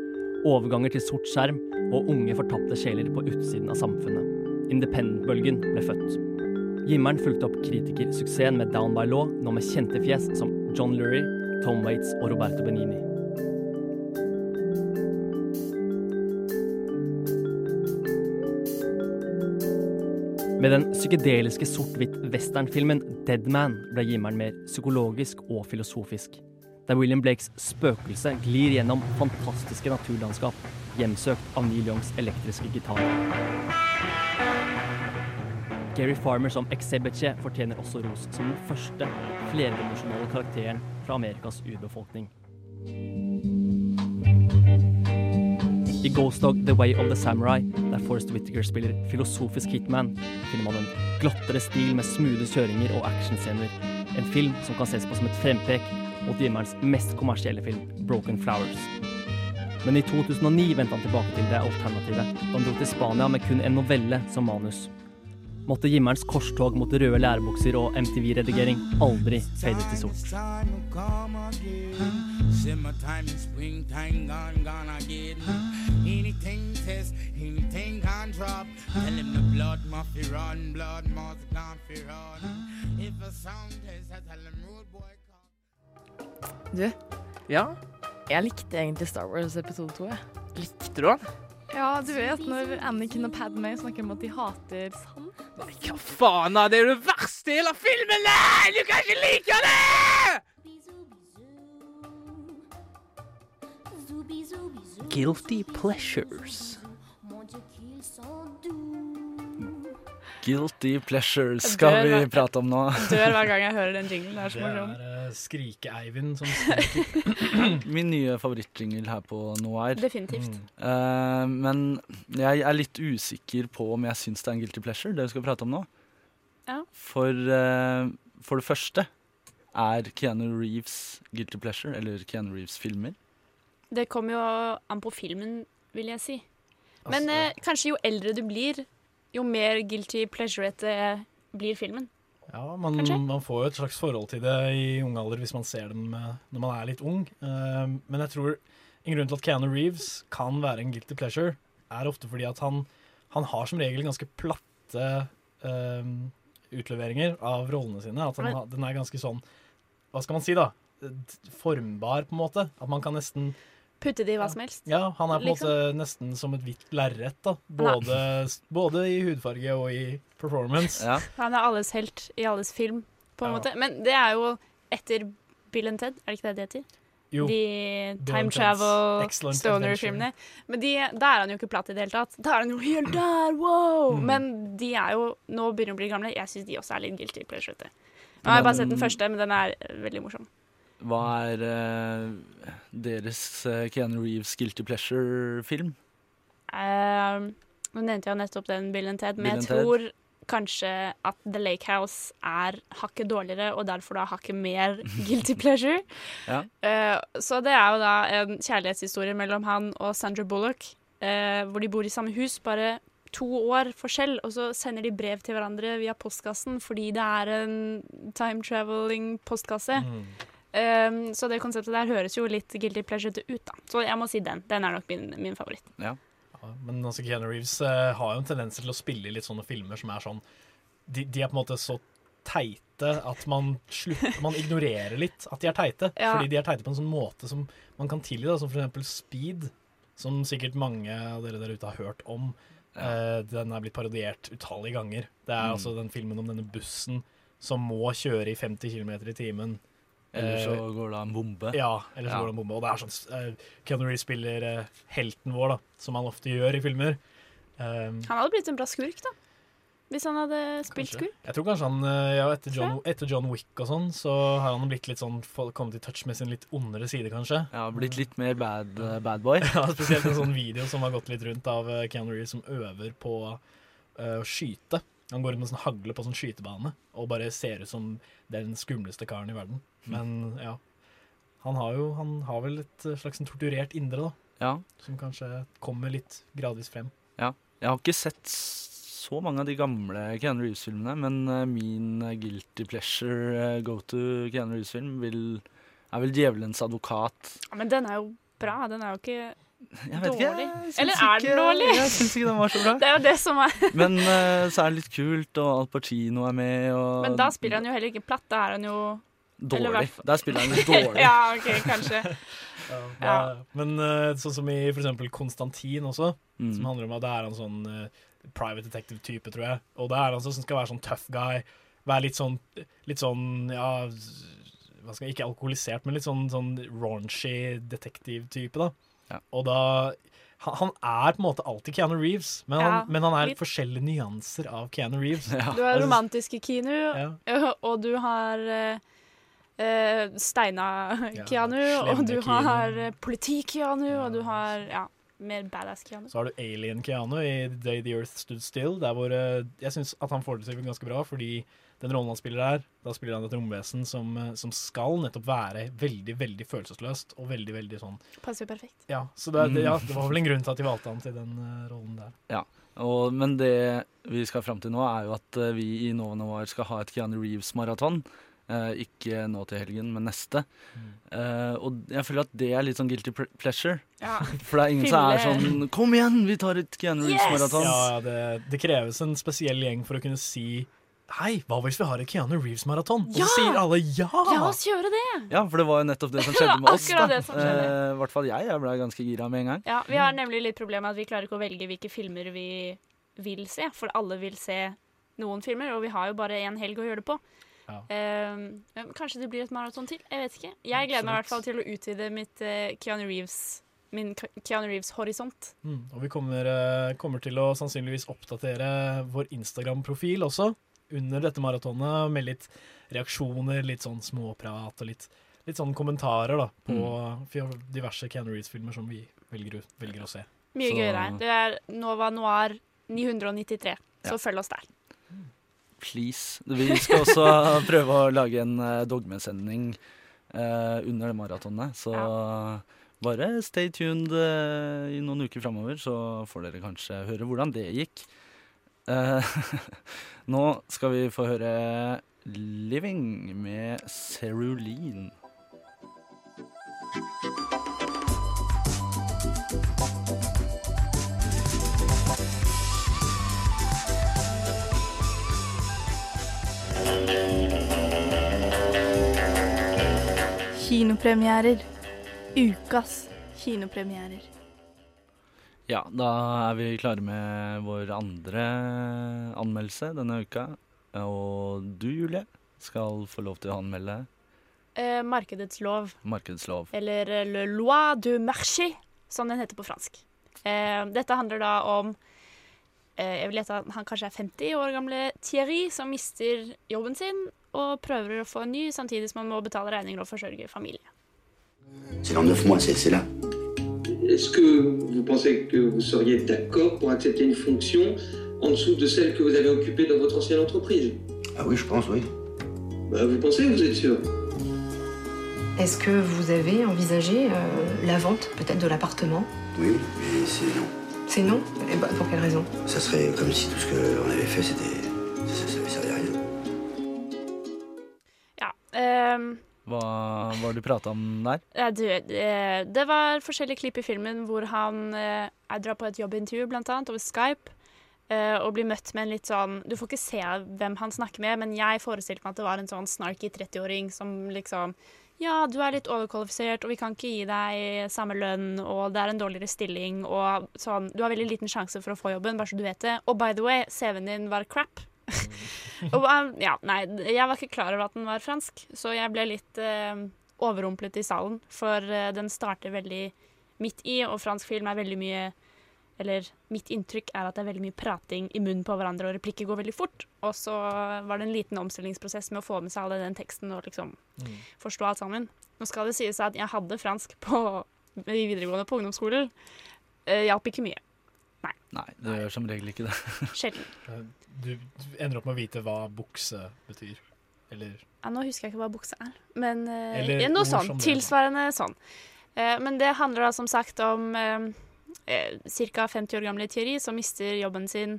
overganger til sort skjerm og unge, fortapte sjeler på utsiden av samfunnet. Independent-bølgen ble født. Jimmeren fulgte opp kritikersuksessen med Down by Law, nå med kjente fjes som John Lurie, Tom Waits og Roberto Benini. Med den psykedeliske sort-hvitt westernfilmen Dead Man ble Jimmeren mer psykologisk og filosofisk. Der William Blakes spøkelse glir gjennom fantastiske naturlandskap, hjemsøkt av Neil Youngs elektriske gitar. Gary Farmer som Exebiche fortjener også ros som den første flerdimensjonale karakteren fra Amerikas urbefolkning. I Ghost Dog The Way of the Samurai, der Forrest Whittaker spiller filosofisk hitman, finner man en glottere stil med smoothe kjøringer og actionscener. En film som kan ses på som et frempek mot Jimmerens mest kommersielle film, Broken Flowers. Men i 2009 vendte han tilbake til det alternativet, da han dro til Spania med kun en novelle som manus. Måtte Jimmerens korstog mot røde lærebukser og MTV-redigering aldri fade til sort. Summertime and springtime gone, gone again. Anything test, anything can drop. Tell him the blood must be run, blood must gone fi run. If a sound test, I tell him road boy come. Du, Ja, jeg likte egentlig Star Wars episode 2. Jeg. likte du den? Ja, du vet når Anakin og Padme snakker om at de hater sand. Nei, hva faen da? Det er jo det verste i hele filmen! Nei, du kan ikke like det! Guilty pleasures. Guilty pleasures skal vi hver- prate om nå. Dør hver gang jeg hører den jinglen. Det er så Det er uh, Skrike-Eivind som skriker. Min nye favorittjingle her på Noir. Definitivt. Eh, men jeg er litt usikker på om jeg syns det er en guilty pleasure, det vi skal prate om nå. Ja. For, uh, for det første er Keanu Reeves guilty pleasure, eller Keanu Reeves-filmer. Det kommer jo an på filmen, vil jeg si. Men Altså- eh, kanskje jo eldre du blir, jo mer guilty pleasure-ete blir filmen. Ja, man, man får jo et slags forhold til det i ung alder hvis man ser dem eh, når man er litt ung. Uh, men jeg tror en grunn til at Keanu Reeves kan være en guilty pleasure, er ofte fordi at han, han har som regel ganske platte uh, utleveringer av rollene sine. At han, den er ganske sånn Hva skal man si, da? Formbar, på en måte. At man kan nesten Putte det i hva som helst. Ja, han er på en Liksom. måte nesten som et hvitt lerret, da. Både, både i hudfarge og i performance. Han er alles helt i alles film, på en Ja. måte. Men det er jo etter Bill and Ted, er det ikke det det heter? Jo. De time travel, stoner-filmene. Men de, da er han jo ikke platt i det hele tatt. Da er han jo helt der, wow! Mm. Men de er jo Nå begynner de å bli gamle. Jeg syns de også er litt guilty pleasure. Nå har jeg bare sett den første, men den er veldig morsom. Hva er uh, deres uh, Keanu Reeves guilty pleasure-film? Uh, nå nevnte jeg nettopp den Bill and Ted, men jeg tror kanskje at The Lake House er hakket dårligere, og derfor da hakket mer guilty pleasure. Ja. uh, så det er jo da en kjærlighetshistorie mellom han og Sandra Bullock, uh, hvor de bor i samme hus, bare to år forskjell, og så sender de brev til hverandre via postkassen fordi det er en time traveling postkasse. Eh, så det konseptet der høres jo litt guilty pleasure ut, da. Så jeg må si den. Den er nok min, min favoritt. Ja, men altså Keanu Reeves uh, har jo en tendens til å spille i litt sånne filmer som er sånn De, de er på en måte så teite at man, slutter, man ignorerer litt at de er teite. Ja. Fordi de er teite på en sånn måte som man kan tilgi, da, som for eksempel Speed. Som sikkert mange av dere der ute har hørt om. Uh, den er blitt parodiert utallige ganger. Det er Mm. altså den filmen om denne bussen som må kjøre i 50 km i timen. Eller så Eh, går det en bombe. ja, eller så Ja. går det en bombe. Og det er sånn uh, Keanu Reeves spiller uh, helten vår, da, som han ofte gjør i filmer. Um, Han hadde blitt en bra skurk, da. Hvis han hadde spilt kanskje. skurk. Jeg tror kanskje han ja, etter, John, etter John Wick og sånn, så har han blitt litt sånn kommet i touch med sin litt ondere side, kanskje. Ja, blitt litt mer bad, bad boy. ja, spesielt en sånn video som har gått litt rundt av Keanu Reeves som øver på uh, å skyte. Han går rundt med sånn hagle på sånn skytebane og bare ser ut som den skumleste karen i verden. Men ja, han har jo han har vel et slags en torturert indre, da. Ja. Som kanskje kommer litt gradvis frem. Ja. Jeg har ikke sett så mange av de gamle Keanu Reeves-filmene, men eh, min eh, guilty pleasure eh, go to Keanu Reeves-film er vel 'Djevelens advokat'. Ja, men den er jo bra. Den er jo ikke Jeg vet ikke, jeg Eller er den dårlig? Jeg syns ikke den var så bra. Det er jo det som er Men uh, så er det litt kult, og Al Pacino er med, og Men da spiller han jo heller ikke platt. Da er han jo Dårlig. Der spiller han litt dårlig. ja, OK, kanskje. Ja. Men uh, sånn som i for eksempel Konstantin også, Mm. som handler om at det er en sånn uh, private detective-type, tror jeg. Og det er han som skal være sånn tough guy. Være litt sånn, litt sånn ja hva skal jeg, Ikke alkoholisert, men litt sånn, sånn raunchy detektiv-type, da. Og da han, han er på en måte alltid Keanu Reeves, men han, men han er litt. forskjellige nyanser av Keanu Reeves. Du har Altså, romantiske ja. og du har eh, eh, Steina Keanu, og du Keanu. har eh, politi-Keanu, og du har Ja. mer badass Keanu. Så har du Alien Keanu i The Day the Earth Stood Still. Der hvor eh, jeg syns at han får det til ganske bra, fordi den rollen han spiller der, da spiller han et romvesen som, eh, som skal nettopp være veldig, veldig følelsesløst og veldig, veldig sånn Passer jo perfekt. Ja, så det, det, ja, Mm. det var vel en grunn til at de valgte han til den uh, rollen der. Ja, og, men det vi skal fram til nå, er jo at uh, vi i Nova Noir skal ha et Keanu Reeves-maraton. Uh, ikke nå til helgen, men neste. Eh, og jeg føler at det er litt sånn guilty pleasure. Ja. For det er ingen som er sånn Kom igjen, vi tar et Keanu Reeves-maraton. Ja, det, det kreves en spesiell gjeng for å kunne si Hei, hva hvis vi har en Keanu Reeves-maraton? Og Ja! så sier alle ja! La oss gjøre det! Ja, for det var jo nettopp det som skjedde med oss. Da. det som skjedde. Eh, hvert fall jeg. Jeg ble ganske gira med en gang. Ja, Vi har nemlig litt problem med at vi klarer ikke å velge hvilke filmer vi vil se. For alle vil se noen filmer, og vi har jo bare én helg å gjøre det på. Ja. Eh, men kanskje det blir et maraton til? Jeg vet ikke. Jeg gleder meg i hvert fall til å utvide mitt eh, Keanu Reeves min Keanu Reeves-horisont. Mm, og vi kommer, eh, kommer til å sannsynligvis oppdatere vår Instagram-profil også under dette maratonet med litt reaksjoner, litt sånn småprat og litt, litt sånn kommentarer da, på mm. diverse Ken Reeds-filmer som vi velger, velger å se. Mye Så- gøyere. Det er Nova Noir 993, så Ja. følg oss der. Please. Vi skal også prøve å lage en uh, dogmesending eh, under det maratonet. Så bare stay tuned eh, i noen uker framover, så får dere kanskje høre hvordan det gikk. Eh, nå skal vi få høre 'Living' med Cerulin. Kinopremierer. Ukas kinopremierer. Ja, da er vi klare med vår andre anmeldelse denne uka. Og du, Julie, skal få lov til å anmelde Eh, markedets lov. Markedslov. Eller eh, Le loi du marché, som den heter på fransk. Eh, dette handler da om eh, Jeg vil gjette at han kanskje er 50 år gamle Thierry, som mister jobben sin og prøver å få en ny, samtidig som han må betale regninger og forsørge familie. C'est dans neuf mois, c'est là. Est-ce que vous pensez que vous seriez d'accord pour accepter une fonction en dessous de celle que vous avez occupée dans votre ancienne entreprise? Ah oui, je pense, oui. bah, Vous pensez, vous êtes sûr? Est-ce que vous avez envisagé euh, la vente peut-être de l'appartement? Oui, mais c'est non. C'est non? Et bah, Pour quelle raison? Ça serait comme si tout ce qu'on avait fait, c'était. Hva var det du prata om der? Ja, du, det, det var forskjellige klipp i filmen hvor han eh, jeg drar på et jobbintervju, blant annet, over Skype, eh, og blir møtt med en litt sånn Du får ikke se hvem han snakker med, men jeg forestilte meg at det var en sånn snarky 30-åring som liksom Ja, du er litt overkvalifisert, og vi kan ikke gi deg samme lønn, og det er en dårligere stilling, og sånn Du har veldig liten sjanse for å få jobben, bare så du vet det. Og by the way, CV-en din var crap. og, eh, ja, nei, jeg var ikke klar over at den var fransk, så jeg ble litt eh, overrumplet i salen. For eh, den starter veldig midt i, og fransk film er veldig mye Eller mitt inntrykk er at det er veldig mye prating i munnen på hverandre, og replikker går veldig fort. Og så var det en liten omstillingsprosess med å få med seg all den teksten og liksom forstå alt sammen. Nå skal det sies at jeg hadde fransk på, videregående på ungdomsskolen. Eh, Hjalp ikke mye. Nei, det gjør som regel ikke det. Sjelden. Du, du ender opp med å vite hva bukse betyr. Eller Ja, nå husker jeg ikke hva bukse er, men eh, Eller ja, noe sånn. Tilsvarende sånn. Eh, men det handler da som sagt om eh, eh, ca. 50 år gamle Thierry som mister jobben sin.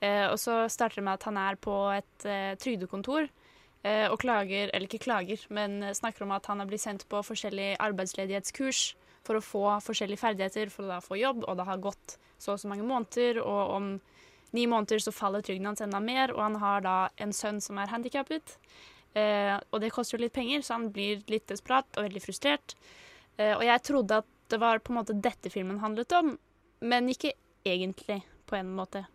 Eh, og så starter det med at han er på et trygdekontor eh, og klager, eller ikke klager, men snakker om at han har blitt sendt på forskjellige arbeidsledighetskurs for å få forskjellige ferdigheter for å da få jobb, og det har gått så og så mange måneder, og om ni måneder så faller trygden hans enda mer, og han har da en sønn som er handikappet. Eh, og det koster jo litt penger, så han blir litt desperat og veldig frustrert. Eh, og jeg trodde at det var på en måte dette filmen handlet om, men ikke egentlig, på en måte.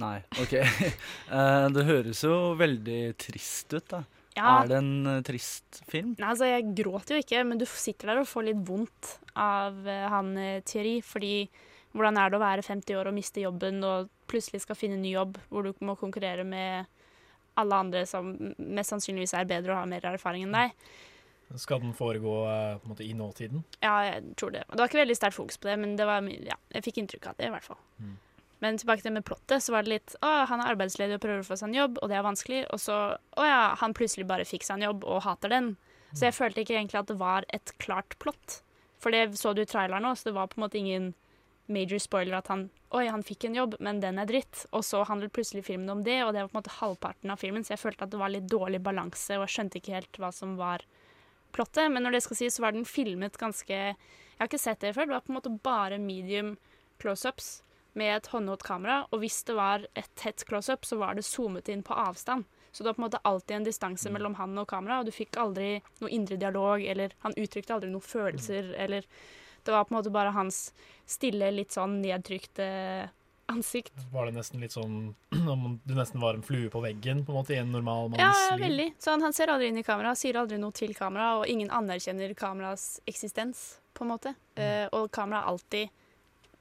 Nei, OK. Eh, det høres jo veldig trist ut, da. Ja. Er det en eh, trist film? Nei, altså Jeg gråter jo ikke, men du sitter der og får litt vondt av eh, han eh, Thierry. Fordi hvordan er det å være 50 år og miste jobben og plutselig skal finne ny jobb hvor du må konkurrere med alle andre som mest sannsynligvis er bedre og har mer erfaring enn deg. Skal den foregå på en måte i nåtiden? Ja, jeg tror det. Det var ikke veldig sterkt fokus på det, men det var, ja, jeg fikk inntrykk av det, i hvert fall. Mm. Men tilbake til med plottet, så var det litt Å, han er arbeidsledig og prøver å få seg en jobb, og det er vanskelig. Og så Å ja, han plutselig bare fikk seg en jobb og hater den. Så jeg følte ikke egentlig at det var et klart plott. For det så du i traileren òg, så det var på en måte ingen major spoiler at han Oi, han fikk en jobb, men den er dritt. Og så handlet plutselig filmen om det, og det var på en måte halvparten av filmen, så jeg følte at det var litt dårlig balanse, og jeg skjønte ikke helt hva som var plottet. Men når det skal sies, så var den filmet ganske Jeg har ikke sett det før. Det var på en måte bare medium close-ups med et håndholdt kamera. Og hvis det var et tett close-up, så var det zoomet inn på avstand. Så det var på en måte alltid en distanse mellom han og kamera, og du fikk aldri noe indre dialog, eller han uttrykte aldri noen følelser, eller Det var på en måte bare hans stille, litt sånn nedtrykte ansikt. Var det nesten litt sånn om du nesten var en flue på veggen på en måte i en normal manns Ja, ja, veldig. Så han, han ser aldri inn i kamera, sier aldri noe til kamera, og ingen anerkjenner kameras eksistens, på en måte. Eh, og kamera er alltid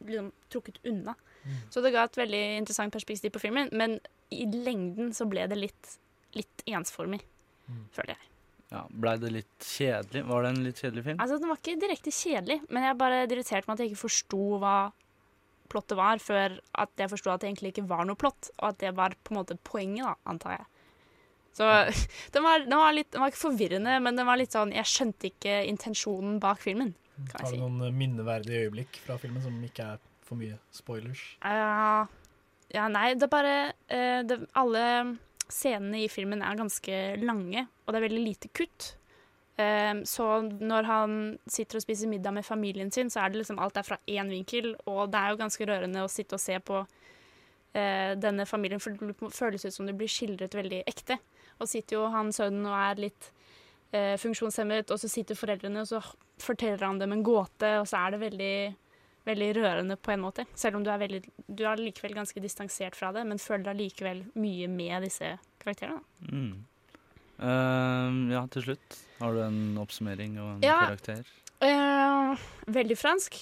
liksom, trukket unna. Så det ga et veldig interessant perspektiv på filmen, men i lengden så ble det litt, litt ensformig, føler jeg. Ja, Blei det litt kjedelig? Var det en litt kjedelig film? Altså, Den var ikke direkte kjedelig, men jeg bare irriterte meg at jeg ikke forsto hva plottet var, før at jeg forsto at det egentlig ikke var noe plott, og at det var på en måte poenget, da, antar jeg. Så den var, den, var litt, den var ikke forvirrende, men den var litt sånn Jeg skjønte ikke intensjonen bak filmen, Har du noen eh, minneverdige øyeblikk fra filmen som ikke er for mye spoilers? Ja, ja, nei, det er bare uh, det, Alle scenene i filmen er ganske lange, og det er veldig lite kutt. Så når han sitter og spiser middag med familien sin, så er det liksom alt er fra én vinkel, og det er jo ganske rørende å sitte og se på eh, denne familien, for det føles ut som det blir skildret veldig ekte. Og sitter jo han sønnen og er litt eh, funksjonshemmet, og så sitter foreldrene, og så forteller han dem en gåte, og så er det veldig veldig rørende på en måte. Selv om du er, veldig, du er likevel ganske distansert fra det, men føler allikevel likevel mye med disse karakterene. Mm. Uh, ja, til slutt. Har du en oppsummering og en Ja. karakter? Uh, veldig fransk.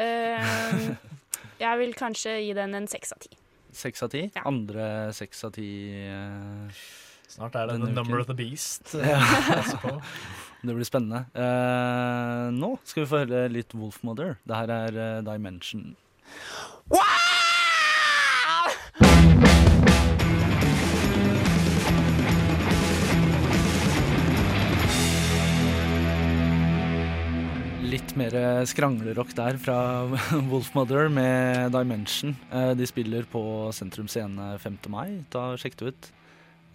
Uh, jeg vil kanskje gi den en seks av ti. Seks av ti? Andre seks av ti eh, Snart er det The Number of the Beast. Ja. Det blir spennende. Uh, nå skal vi få høre litt Wolfmother. Det her er uh, Dimension. Litt mer skranglerock der fra Wolfmother med Dimension. Eh, De spiller på Sentrum Scene 5. mai. Ta Sjekk det ut.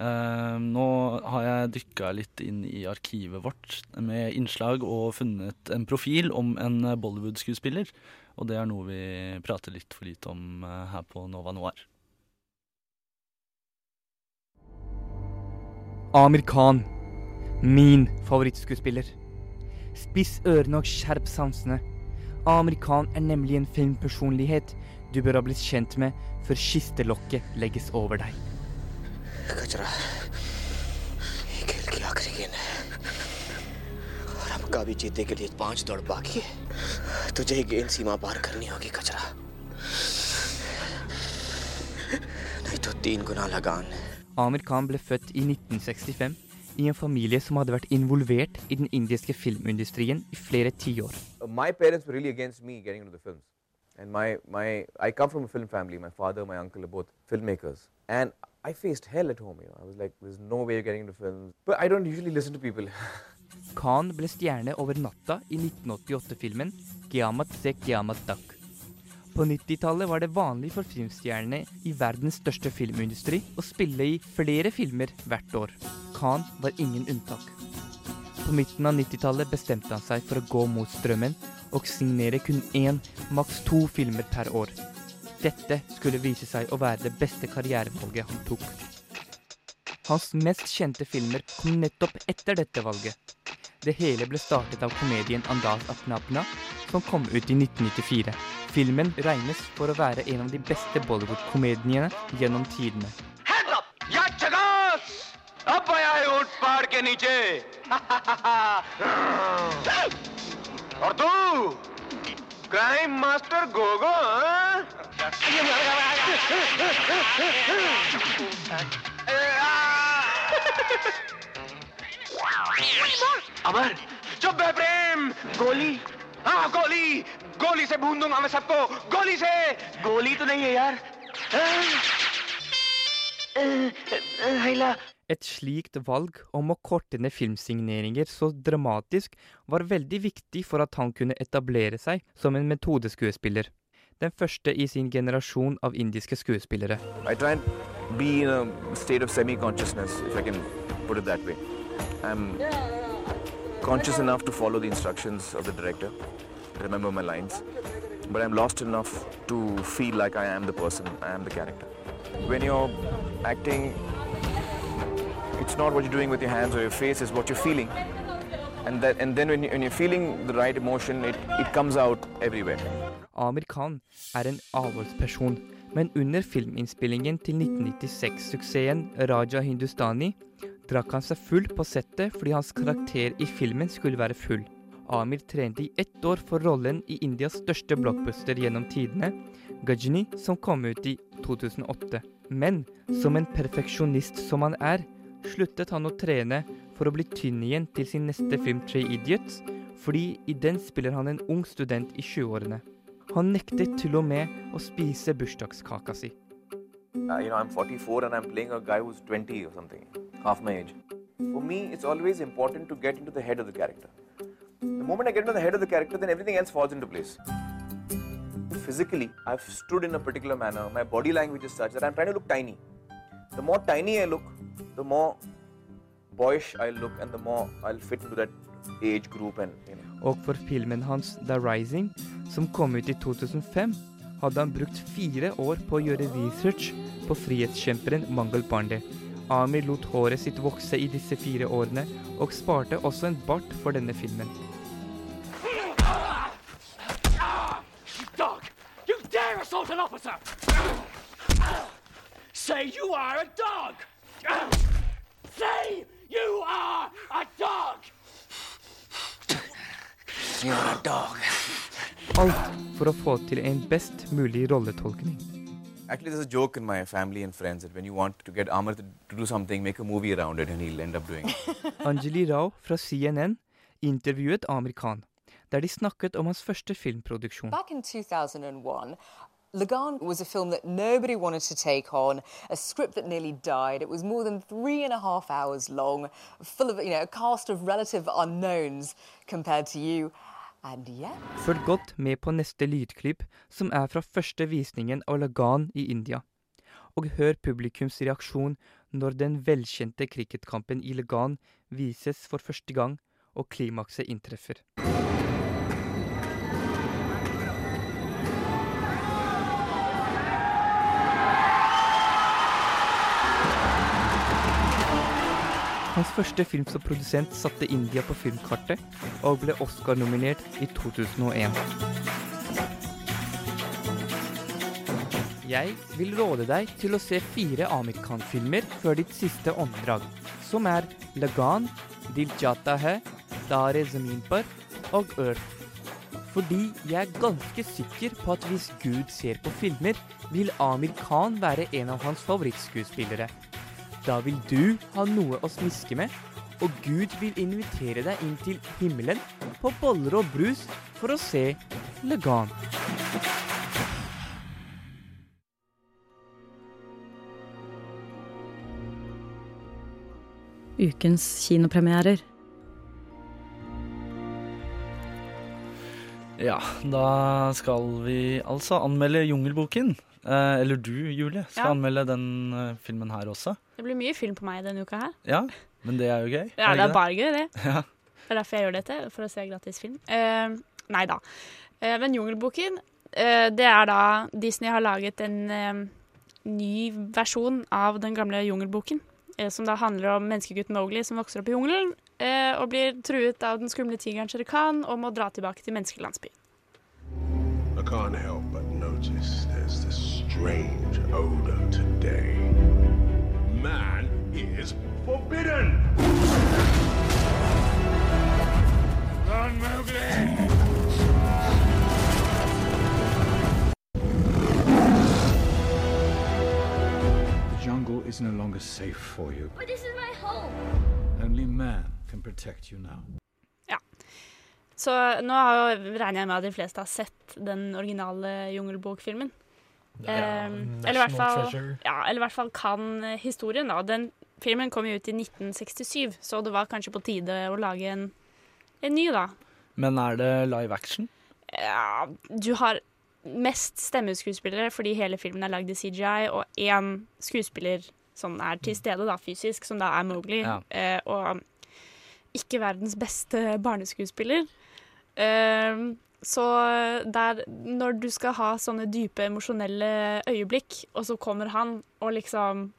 Eh, nå har jeg dykka litt inn i arkivet vårt med innslag og funnet en profil om en Bollywood-skuespiller. Og det er noe vi prater litt for lite om uh, her på Nova Noir. Amir Khan. Min favorittskuespiller. Spiss ørene og skjerp sansene. Amir Khan er nemlig en filmpersonlighet du bør ha blitt kjent med før kistelokket legges over deg. कचरा ये खेल की आखिरी गेंद है और हम का भी जीतने के लिए पाँच दौड़ बाकी है तुझे ही गेंद सीमा पार करनी होगी कचरा नहीं तो तीन गुना लगान Amir Khan ble født i 1965 i en familie som hadde vært involvert i den indiske filmindustrien i flere tiår. Uh, my parents were really against me getting into the films. And my, my, I come from a film family. My father, my uncle are both filmmakers. And I faced hell at home, you know. I was like, there's no way you're getting into films. But I don't usually listen to people. Khan ble stjerne over natta i 1988-filmen 'Kiamat se kiamat dak'. På 90-tallet var det vanlig for filmstjernene i verdens største filmindustri å spille i flere filmer hvert år. Khan var ingen unntak. På midten av 90-tallet bestemte han seg for å gå mot strømmen og signere kun én, maks to filmer per år. Dette skulle vise seg å være det beste karrierevalget han tok. Hans mest kjente filmer kom nettopp etter dette valget. Det hele ble startet av komedien Andaz Apna Apna, som kom ut i 1994. Filmen regnes for å være en av de beste Bollywood-komediene gjennom tidene. Hands up! या चगास! अब आया है ऊंट पहाड़ के नीचे और तू क्राइम मास्टर गोगो हाँ? अमर चुप बे प्रेम गोली हाँ गोली गोली से भून दूंगा मैं सबको गोली से गोली तो नहीं है यार हेला Et slikt valg om å korte ned filmsigneringer så dramatisk var veldig viktig for at han kunne etablere seg som en metodeskuespiller. Den første i sin generasjon av indiske skuespillere. I try and be in a state of semi-consciousness, if I can put it that way. I'm conscious enough to follow the instructions of the director, remember my lines, but I'm lost enough to feel like I am the person, I am the character. When you're acting, it's not what you're doing with your hands or your face, it's what you're feeling. And, that, and then when, you, when you're feeling the right emotion, it, it comes out everywhere. Amir Khan er en avholdsperson, men under filminnspillingen til 1996-suksessen Raja Hindustani drakk han seg full på settet fordi hans karakter i filmen skulle være full. Amir trente i ett år for rollen i Indias største blockbuster gjennom tidene, Gajni, som kom ut i 2008. Men som en perfeksjonist som han er, sluttet han å trene for å bli tynn igjen til sin neste film Three Idiots, fordi i den spiller han en ung student i 20-årene. Uh, you know, I'm 44 and I'm playing a guy who's 20 or something, half my age. For me, it's always important to get into the head of the character. The moment I get into the head of the character, then everything else falls into place. Physically, I've stood in a particular manner. My body language is such that I'm trying to look tiny. The more tiny I look, the more boyish I look, and the more I'll fit into that age group and you know. Og for filmen hans The Rising, som kom ut i 2005, hadde han brukt fire år på å gjøre research på frihetskjemperen Mangal Pandey. Amir lot håret sitt vokse i disse fire årene, og sparte også en bart for denne filmen. You dog! You dare assault an officer! Say you are a dog! You're a dog. Alt for å få til en best mulig rolletolkning. Actually, there's a joke in my family and friends that when you want to get Amar to, to do something, make a movie around it, and he'll end up doing it. Anjali Rao fra CNN intervjuet Amir Khan, der de snakket om hans første filmproduksjon. Back in 2001, Lagan was a film that nobody wanted to take on, a script that nearly died. It was more than three and a half hours long, full of you know a cast of relative unknowns compared to you. Følg godt med på neste lydklipp, som er fra første visningen av Lagan i India. Og hør publikums reaksjon når den velkjente cricketkampen i Lagan vises for første gang, og klimakset inntreffer. Hans første film som produsent satte India på filmkartet, og ble Oscar-nominert i 2001. Jeg vil råde deg til å se fire Amir Khan-filmer før ditt siste åndedrag, som er Lagan, Dil Jata Hai, Dare Zamin og Earth. Fordi jeg er ganske sikker på at hvis Gud ser på filmer, vil Amir Khan være en av hans favorittskuespillere. Da vil du ha noe å smiske med, og Gud vil invitere deg inn til himmelen på boller og brus for å se Legan. Ukens kinopremierer. Ja, da skal vi altså anmelde Jungelboken. Eh, eller du, Julie, skal Ja. anmelde den eh, filmen her også. Det blir mye film på meg denne uka her. Ja, men det er jo gøy. Ja, det ikke er bare gøy, det. Ja. Det er derfor jeg gjør dette, for å se gratis film. Eh, nei da. Eh, men Jungelboken, eh, det er da Disney har laget en eh, ny versjon av den gamle Jungelboken. Eh, som da handler om menneskegutten Mowgli som vokser opp i jungelen eh, og blir truet av den skumle tigeren Shere Khan og må dra tilbake til menneskelandsbyen. I can't help but notice strange odor today. Man is forbidden! Run, Mowgli! The jungle is no longer safe for you. But this is my home. Only man can protect you now. Så nå regner jeg med at de fleste har sett den originale Jungelbok-filmen. Ja, Ehm, eller, i hvert fall, ja, eller i hvert fall kan eh, historien. da. Den filmen kom jo ut i 1967, så det var kanskje på tide å lage en, en ny, da. Men er det live action? Ja, du har mest stemmeskuespillere fordi hele filmen er lagd i CGI, og én skuespiller som er til stede da, fysisk, som da er Mowgli. Ja. Eh, og ikke verdens beste barneskuespiller. Eh, så der, når du skal ha sånne dype emosjonelle øyeblikk, og så kommer han og liksom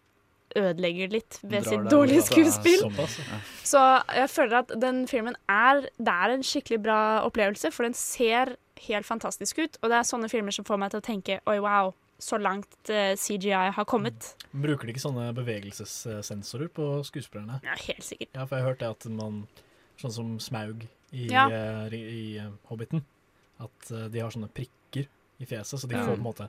ødelegger litt ved sitt dårlige skuespill. Så jeg føler at den filmen er Det er en skikkelig bra opplevelse, for den ser helt fantastisk ut. Og det er sånne filmer som får meg til å tenke oi, wow, så langt eh, CGI har kommet. Bruker de ikke sånne bevegelsessensorer på skuespillerne? Ja, helt sikkert. Ja, for jeg har hørt det at man Sånn som Smaug i, Ja. eh, i, i eh, Hobbiten. At eh, de har sånne prikker i fjeset, så de Ja. får på en måte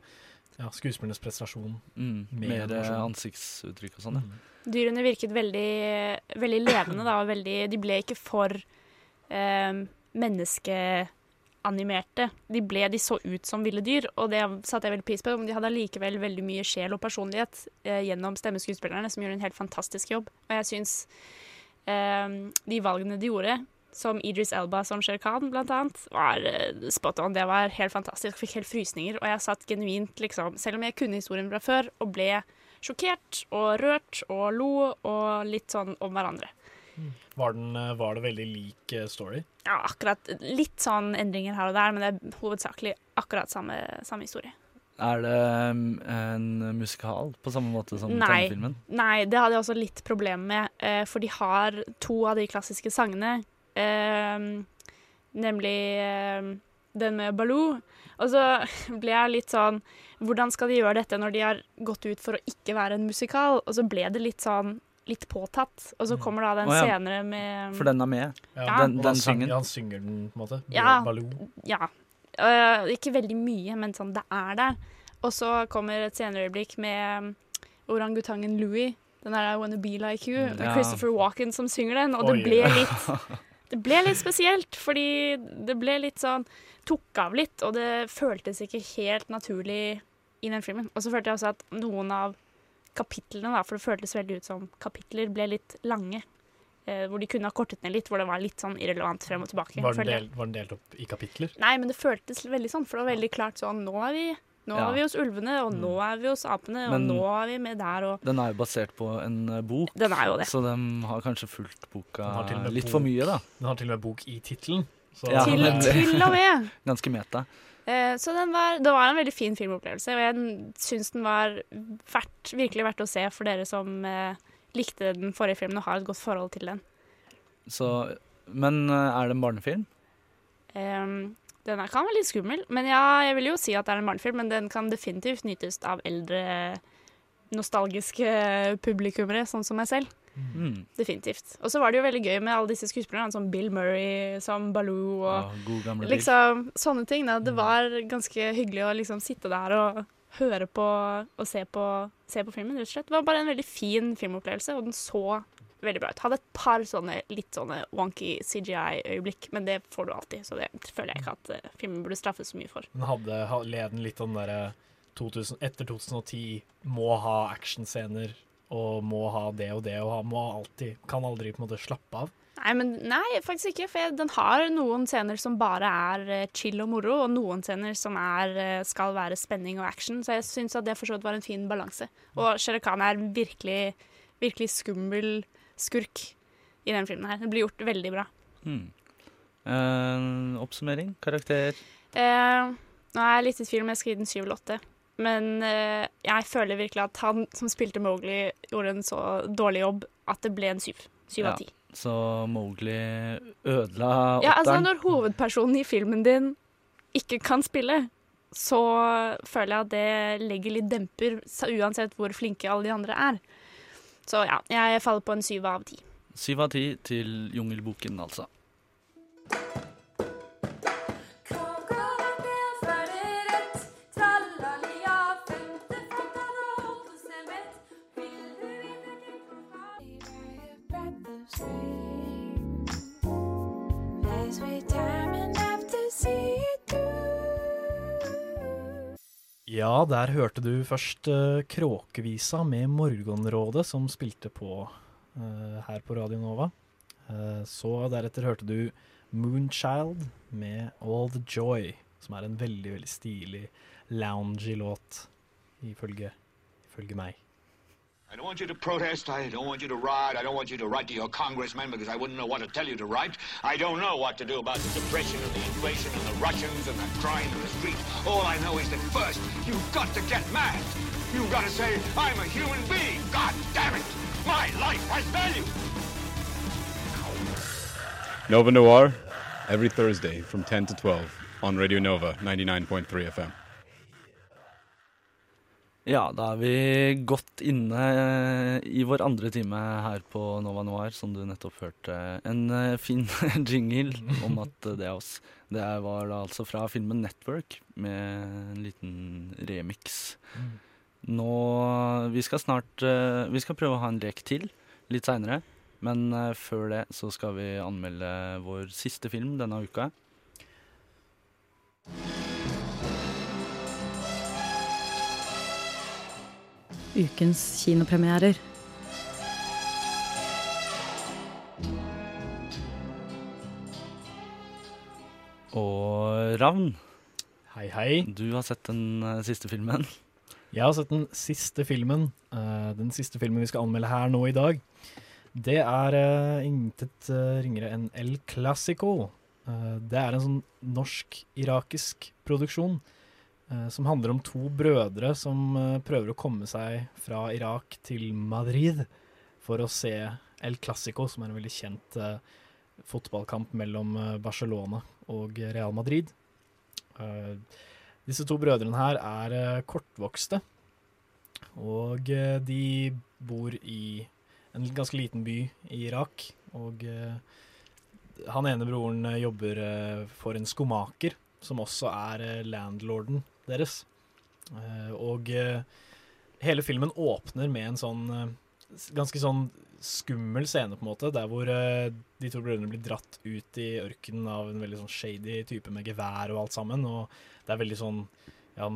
ja, skuespillernes prestasjon Mm, med mer eh, ansiktsuttrykk og sånn. ja. Dyrene virket veldig, veldig levende, da, og veldig De ble ikke for eh, menneskeanimerte. De, ble, de så ut som ville dyr, og det satte jeg veldig pris på. Men de hadde allikevel veldig mye sjel og personlighet eh, gjennom stemmeskuespillerne, som gjorde en helt fantastisk jobb. Og jeg syns eh, de valgene de gjorde, som Idris Elba som Shere Khan, blant annet, var eh, spot on. Det var helt fantastisk. Fikk helt frysninger. Og jeg satt genuint, liksom, selv om jeg kunne historien fra før, og ble sjokkert og rørt og lo og litt sånn om hverandre. Var, den, eh, var det veldig lik eh, story? Ja, akkurat litt sånn endringer her og der, men det er hovedsakelig akkurat samme, samme historie. Er det um, en musikal på samme måte som tegnefilmen? nei, det hadde jeg også litt problemer med, for de har to av de klassiske sangene, nemlig eh, den med Baloo. Og så ble jeg litt sånn Hvordan skal de gjøre dette når de har gått ut for å ikke være en musikal? Og så ble det litt sånn litt påtatt. Og så kommer da den oh, ja. senere med For den er med? Ja. Den, Og den han, synger, han synger den, på en måte? Ja. Baloo. Ja. Uh, ikke veldig mye, men sånn, det er der. Og så kommer et senere øyeblikk med orangutangen Louie. Den der I Wanna Be Like You. Det er Ja. Christopher Walken som synger den, og det ble litt Det ble litt spesielt, fordi det ble litt sånn Tok av litt, og det føltes ikke helt naturlig i den filmen. Og så følte jeg også at noen av kapitlene, da, for det føltes veldig ut som kapitler, ble litt lange. Eh, hvor de kunne ha kortet ned litt, hvor det var litt sånn irrelevant frem og tilbake. Var den, del, var den delt opp i kapitler? Nei, men det føltes veldig sånn, for det var veldig klart sånn Nå er vi, nå Ja. er vi hos ulvene, og nå er vi hos apene, og Men- nå er vi med der, og Den er jo basert på en eh, bok, Den er jo det. så de har kanskje fulgt boka litt bok- for mye, da. Den har til og med bok i tittelen. Ja, Til- til og med. Ganske meta. eh, Så den var, det var en veldig fin filmopplevelse, og jeg syns den var verdt, virkelig verdt å se for dere som eh, likte den forrige filmen og har et godt forhold til den. Så, men eh, er det en barnefilm? Eh, den kan være litt skummel, men ja, jeg vil jo si at det er en barnefilm, men den kan definitivt nytes av eldre, nostalgiske publikummere, sånn som meg selv. Mm. Definitivt. Og så var det jo veldig gøy med alle disse skuespillerne, som Bill Murray som Baloo og Ja, liksom sånne ting. Da. Det var ganske hyggelig å liksom sitte der og høre på og se på, se på filmen, rett og slett. Det var bare en veldig fin filmopplevelse, og den så veldig bra ut. Hadde et par sånne litt sånne wonky CGI-øyeblikk, men det får du alltid, så det føler jeg ikke at uh, filmen burde straffes så mye for. Den hadde leden led den litt den derre 2000 Etter 2010 må ha actionscener og må ha det og det og ha, må alltid Kan aldri på en måte slappe av. Nei, men nei, faktisk ikke. For den har noen scener som bare er eh, chill og moro, og noen scener som er, eh, skal være spenning og action. Så jeg syns at det for så vidt var en fin balanse. Og Shere Khan er virkelig, virkelig skummel skurk i den filmen her. Det blir gjort veldig bra. Mm. Uh, oppsummering? Karakter? Uh, nå er jeg litt i tvil om jeg skal gi den 7 eller 8. Men uh, jeg føler virkelig at han som spilte Mowgli, gjorde en så dårlig jobb at det ble en syv. Syv av ti. Så Mowgli ødela Ja, altså. Når hovedpersonen i filmen din ikke kan spille, så føler jeg at det legger litt demper, uansett hvor flinke alle de andre er. Så ja, jeg faller på en syv av ti. Syv av ti til Jungelboken, altså. Ja, der hørte du først uh, Kråkevisa med Morgenrådet, som spilte på uh, her på Radio Nova. Uh, så deretter hørte du Moonchild med All The Joy, som er en veldig, veldig stilig, loungy låt, ifølge, ifølge meg. I don't want you to protest. I don't want you to riot. I don't want you to write to your congressman because I wouldn't know what to tell you to write. I don't know what to do about the depression and the inflation and the Russians and the crime in the street. All I know is that first, you've got to get mad. You've got to say, I'm a human being. God damn it. My life has value. Nova Noir, every Thursday from 10 to 12 on Radio Nova 99.3 FM. Ja, da er vi godt inne i vår andre time her på Nova Noir, som du nettopp hørte. En eh, fin jingle om at det er oss. Det var da altså fra filmen Network med en liten remix. Nå Vi skal snart eh, Vi skal prøve å ha en lek til litt seinere. Men eh, før det så skal vi anmelde vår siste film denne uka. Ukens kinopremierer. Og Ravn, Hei, hei. du har sett den eh, siste filmen. Jeg har sett den siste filmen. eh, den siste filmen vi skal anmelde her nå i dag. Det er uh, intet eh, ringere enn El Clásico. Eh, det er en sånn norsk-irakisk produksjon eh, som handler om to brødre som eh, prøver å komme seg fra Irak til Madrid for å se El Clásico, som er en veldig kjent eh, fotballkamp mellom eh, Barcelona og Real Madrid. Eh, disse to brødrene her er eh, kortvokste, og eh, de bor i en ganske liten by i Irak. Og eh, han ene broren eh, jobber eh, for en skomaker, som også er eh, landlorden deres. Eh, og eh, hele filmen åpner med en sånn eh, ganske sånn skummel scene, på en måte, der hvor de to brødrene blir dratt ut i ørkenen av en veldig sånn shady type med gevær og alt sammen. Og det er veldig sånn ja,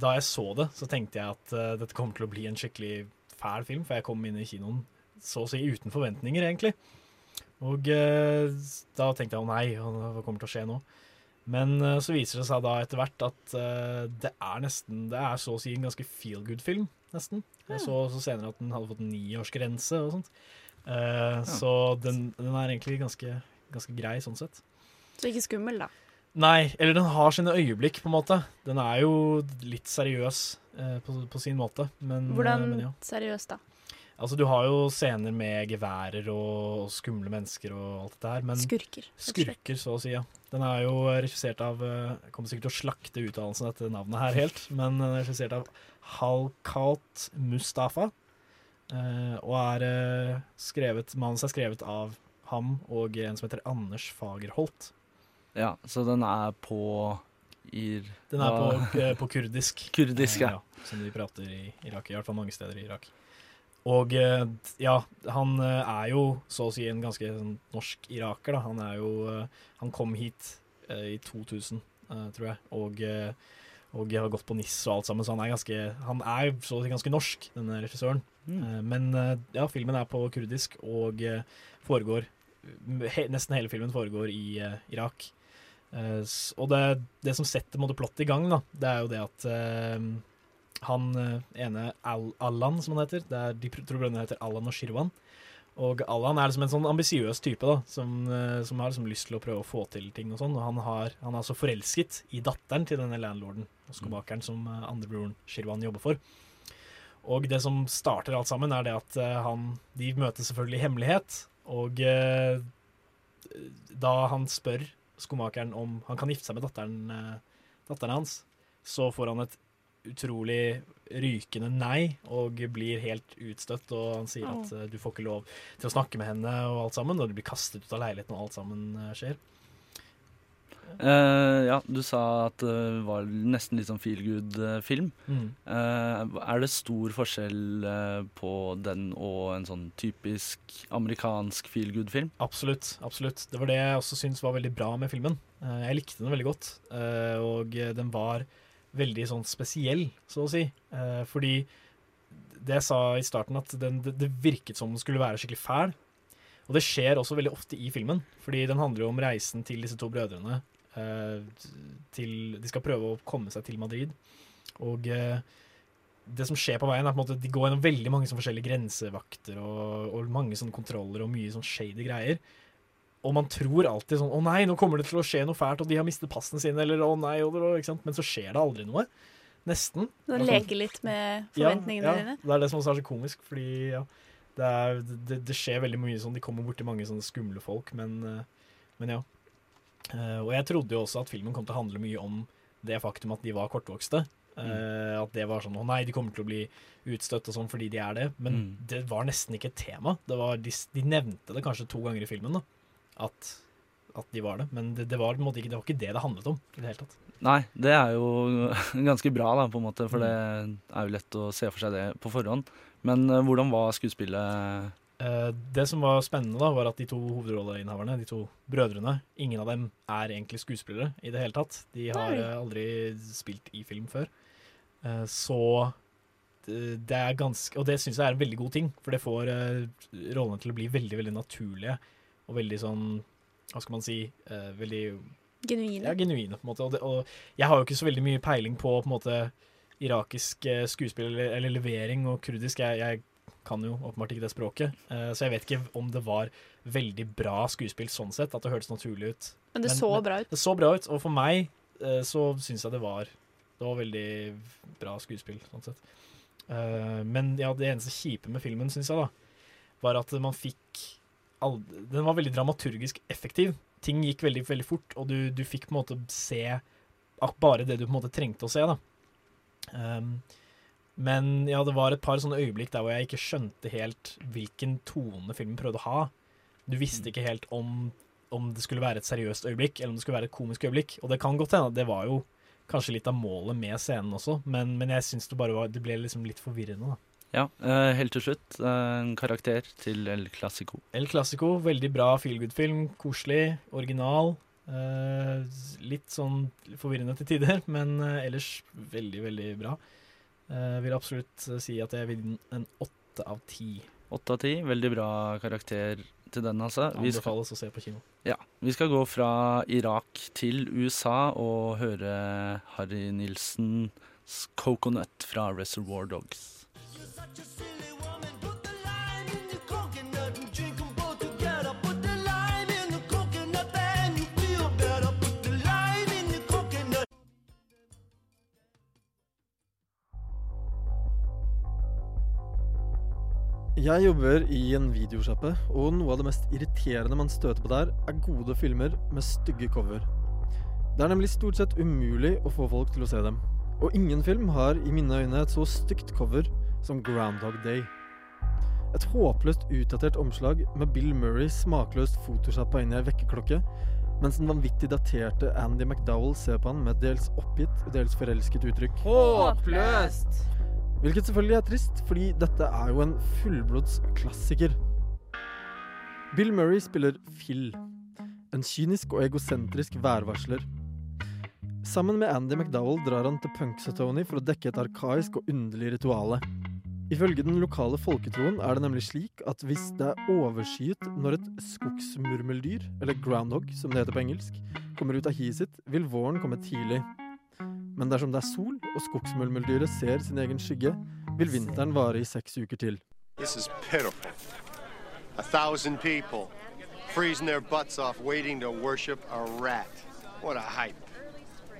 Da jeg så det, så tenkte jeg at uh, dette kommer til å bli en skikkelig fæl film, for jeg kom inn i kinoen så å si uten forventninger, egentlig. Og uh, da tenkte jeg å nei, hva kommer til å skje nå? Men eh, så viser det seg da etter hvert at eh, det er nesten Det er så å si en ganske feel good-film, nesten. Jeg så, også senere at den hadde fått en niårsgrense og sånt. Eh, Så den, den er egentlig ganske, ganske grei sånn sett. Så ikke skummel, da. Nei, eller den har sine øyeblikk, på en måte. Den er jo litt seriøs uh, på, på sin måte, men, Hvordan men ja. seriøs, da? Altså, du har jo scener med geværer og, og skumle mennesker og alt dette her, men Skurker. Skurker, så å si, ja. Den er jo regissert av eh, Jeg kommer sikkert til å slakte uttalelsen av dette navnet her helt, men den er regissert av Halkat Mustafa. eh, og er eh, skrevet Manus er skrevet av ham og en som heter Anders Fagerholt. Ja, så den er på ir... Den er på, eh, på kurdisk. Kurdisk, ja. ja. Som de prater i Irak, i hvert fall mange steder i Irak. Og eh, ja, han eh, er jo så å si en ganske sånn, norsk iraker, da. Han er jo eh, Han kom hit i 2000, eh, tror jeg, og, og har gått på NIS og alt sammen, så han er ganske Han er så å si ganske norsk, denne regissøren. Eh, men ja, filmen er på kurdisk og foregår he, Nesten hele filmen foregår i uh, Irak. Uh, og det, det som setter måte, plottet i gang, da, det er jo det at eh, han eh, ene Al Allan, som han heter er, De tror brødrene heter Allan og Shirwan. Og Allan er liksom en sånn ambisiøs type da, som, eh, som har liksom lyst til å prøve å få til ting. og sånn, og Han, har, han er altså forelsket i datteren til denne landlorden og skomakeren som eh, andrebroren Shirwan jobber for. Og det som starter alt sammen, er det at han, de møtes selvfølgelig i hemmelighet. Og eh, da han spør skomakeren om han kan gifte seg med datteren, datteren hans, så får han et utrolig rykende nei og blir helt utstøtt. Og han sier at uh, du får ikke lov til å snakke med henne og alt sammen, og du blir kastet ut av leiligheten og alt sammen uh, skjer. Uh, ja, du sa at det var nesten litt sånn feel good-film. Mm. er det stor forskjell på den og en sånn typisk amerikansk feel good-film? Absolutt. absolutt. Det var det jeg også syntes var veldig bra med filmen. Eh, Jeg likte den veldig godt, eh, og den var veldig sånn spesiell, så å si. Eh, fordi det jeg sa i starten, at den, det, det virket som den skulle være skikkelig fæl. Og det skjer også veldig ofte i filmen, fordi den handler jo om reisen til disse to brødrene. Eh, til, de skal prøve å komme seg til Madrid. Og eh, det som skjer på veien, er på en måte de går gjennom veldig mange sånn forskjellige grensevakter og, og mange sånne kontroller og mye sånn shady greier. Og man tror alltid sånn 'Å nei, nå kommer det til å skje noe fælt', og de har mistet passene sine, eller 'Å nei', og, ikke sant? men så skjer det aldri noe. Nesten. Du er leker litt med forventningene ja, ja, dine. Det er det som også er så komisk, fordi ja, det, er, det, det skjer veldig mye sånn De kommer borti mange sånne skumle folk, men, eh, men ja. Eh, og jeg trodde jo også at filmen kom til å handle mye om det faktum at de var kortvokste. Mm. at det var sånn 'Å nei, de kommer til å bli utstøtt og sånn fordi de er det'. Men Mm. det var nesten ikke et tema. Det var, de, de nevnte det kanskje to ganger i filmen, da. At, at de var det. Men det, det, var, på en måte ikke, det var ikke det det handlet om i det hele tatt. Nei, det er jo ganske bra, da, på en måte, for det er jo lett å se for seg det på forhånd. Men eh, hvordan var skuespillet? Eh, det som var spennende, da, var at de to hovedrolleinnehaverne, de to brødrene, ingen av dem er egentlig skuespillere i det hele tatt. De har Nei. eh, aldri spilt i film før. Eh, så det, er ganske Og det syns jeg er en veldig god ting, for det får rollene til å bli veldig, veldig naturlige og veldig sånn Hva skal man si eh, Veldig Genuine. ja, genuine, på en måte. Og, det, og jeg har jo ikke så veldig mye peiling på på en måte irakisk eh, skuespill eller, eller levering og kurdisk. Jeg, jeg kan jo åpenbart ikke det språket, eh, så jeg vet ikke om det var veldig bra skuespill sånn sett, at det hørtes naturlig ut. Men det så bra ut. Det så bra ut, og for meg eh, så syns jeg det var Det var veldig bra skuespill, sånn sett. Eh, men ja, det eneste kjipe med filmen, syns jeg, da, var at man fikk all, Den var veldig dramaturgisk effektiv. Ting gikk veldig, veldig fort, og du, du fikk på en måte se bare det du på en måte trengte å se, da. Um, men ja, det var et par sånne øyeblikk der hvor jeg ikke skjønte helt hvilken tone filmen prøvde å ha. Du visste ikke helt om, om det skulle være et seriøst øyeblikk, eller om det skulle være et komisk øyeblikk. Og det kan godt hende, det var jo kanskje litt av målet med scenen også, men, men jeg syns det bare var Det ble liksom litt forvirrende, da. Ja, eh, helt til slutt, eh, en karakter til El Clásico. El Clásico, veldig bra feelgood-film. Koselig, original. Eh, litt sånn forvirrende til tider, men ellers veldig, veldig bra. Vil absolutt si at jeg vil den en åtte av ti. Åtte av ti, veldig bra karakter til den, altså. Vi skal, å se på kino. ja, vi skal gå fra Irak til USA og høre Harry Nilsens 'Coconut' fra Reservoir Dogs. Jeg jobber i en videosjappe, og noe av det mest irriterende man støter på der, er gode filmer med stygge cover. Det er nemlig stort sett umulig å få folk til å se dem. Og ingen film har i mine øyne et så stygt cover som Groundhog Day. Et håpløst utdatert omslag med Bill Murray smakløst photoshoppa inn i ei vekkerklokke, mens den vanvittig daterte Andy McDowell ser på han med et dels oppgitt og dels forelsket uttrykk. Håpløst! Hvilket selvfølgelig er trist, fordi dette er jo en fullblods klassiker. Bill Murray spiller Phil, en kynisk og egosentrisk værvarsler. Sammen med Andy McDowell drar han til Punxsutawney for å dekke et arkaisk og underlig rituale. Ifølge den lokale folketroen er det nemlig slik at hvis det er overskyet når et skogsmurmeldyr, eller groundhog som det heter på engelsk, kommer ut av hiet sitt, vil våren komme tidlig. Men dersom det er sol, og skogsmøllmølldyret ser sin egen skygge, vil vinteren vare i seks uker til. This is pitiful. A thousand people freezing their butts off waiting to worship a rat. What a hype.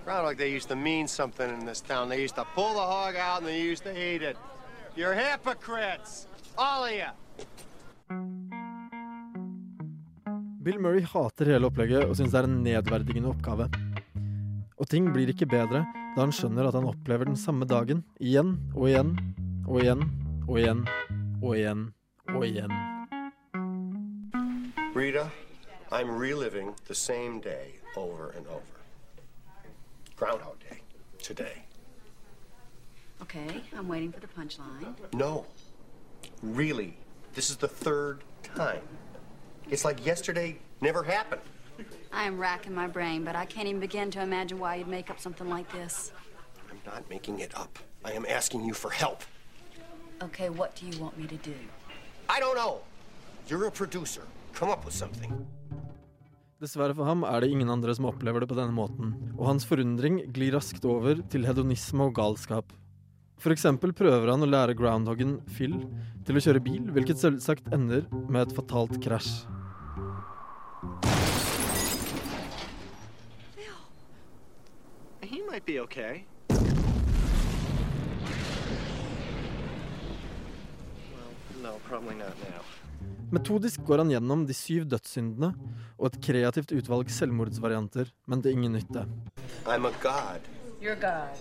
Groundhog Day used to mean something in this town. They used to pull the hog out and they used to eat it. You're hypocrites! All of you! Bill Murray hater hele opplegget og syns det er en nedverdigende oppgave. Og ting blir ikke bedre da han skjønner at han opplever den samme dagen igjen og igjen og igjen og igjen og igjen og igjen. Rita, I'm reliving the same day over and over. Groundhog Day. Today. Okay, I'm waiting for the punchline. No. Really. This is the third time. It's like yesterday never happened. I am racking my brain, but I can't even begin to imagine why you'd make up something like this. I'm not making it up. I am asking you for help. Okay, what do you want me to do? I don't know. You're a producer. Come up with something. Dessverre for ham er det ingen andre som opplever det på denne måten, og hans forundring glir raskt over til hedonisme og galskap. For eksempel prøver han å lære groundhoggen Phil til å kjøre bil, hvilket selvsagt ender med et fatalt krasj. Might be okay. Well, no, probably not now. Metodisk går han gjennom de syv dødssyndene og et kreativt utvalg selvmordsvarianter, men til ingen nytte. I'm a god. You're God.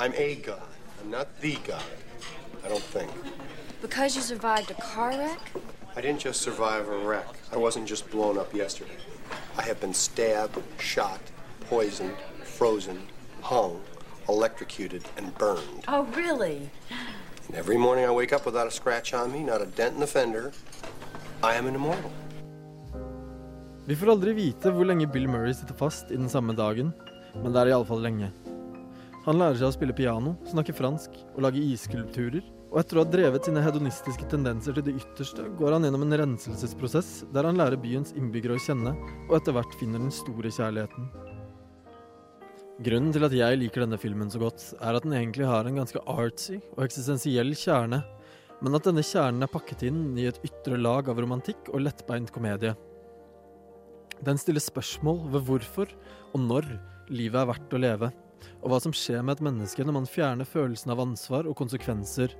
I'm a god. I'm not the god. I don't think. Because you survived a car wreck? I didn't just survive a wreck. I wasn't just blown up yesterday. I have been stabbed, shot, poisoned, frozen, hung, electrocuted, and burned. Oh, really? And every morning I wake up without a scratch on me, not a dent in the fender. I am an immortal. Vi får aldri vite hvor lenge Bill Murray sitter fast i den samme dagen, men det er iallfall lenge. Han lærer seg å spille piano, snakke fransk og lage isskulpturer, og etter å ha drevet sine hedonistiske tendenser til det ytterste, går han gjennom en renselsesprosess der han lærer byens innbyggere å kjenne, og etter hvert finner den store kjærligheten. Grunnen til at jeg liker denne filmen så godt, er at den egentlig har en ganske artsy og eksistensiell kjerne, men at denne kjernen er pakket inn i et ytre lag av romantikk og lettbeint komedie. Den stiller spørsmål ved hvorfor og når livet er verdt å leve, og hva som skjer med et menneske når man fjerner følelsen av ansvar og konsekvenser.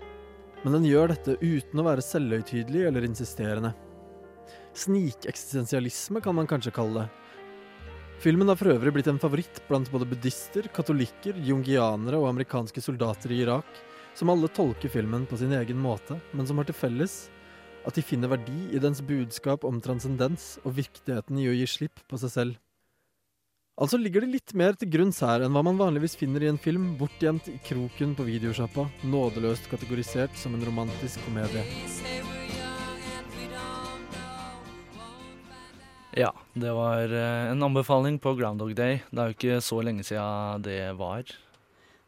Men den gjør dette uten å være selvhøytidelig eller insisterende. Snikeksistensialisme kan man kanskje kalle det. Filmen har for øvrig blitt en favoritt blant både buddhister, katolikker, jungianere og amerikanske soldater i Irak, som alle tolker filmen på sin egen måte, men som har til felles at de finner verdi i dens budskap om transcendens og viktigheten i å gi slipp på seg selv. Altså ligger det litt mer til grunns her enn hva man vanligvis finner i en film bortgjemt i kroken på videosjappa, nådeløst kategorisert som en romantisk komedie. Ja, det var eh, en anbefaling på Groundhog Day. Det er jo ikke så lenge siden det var.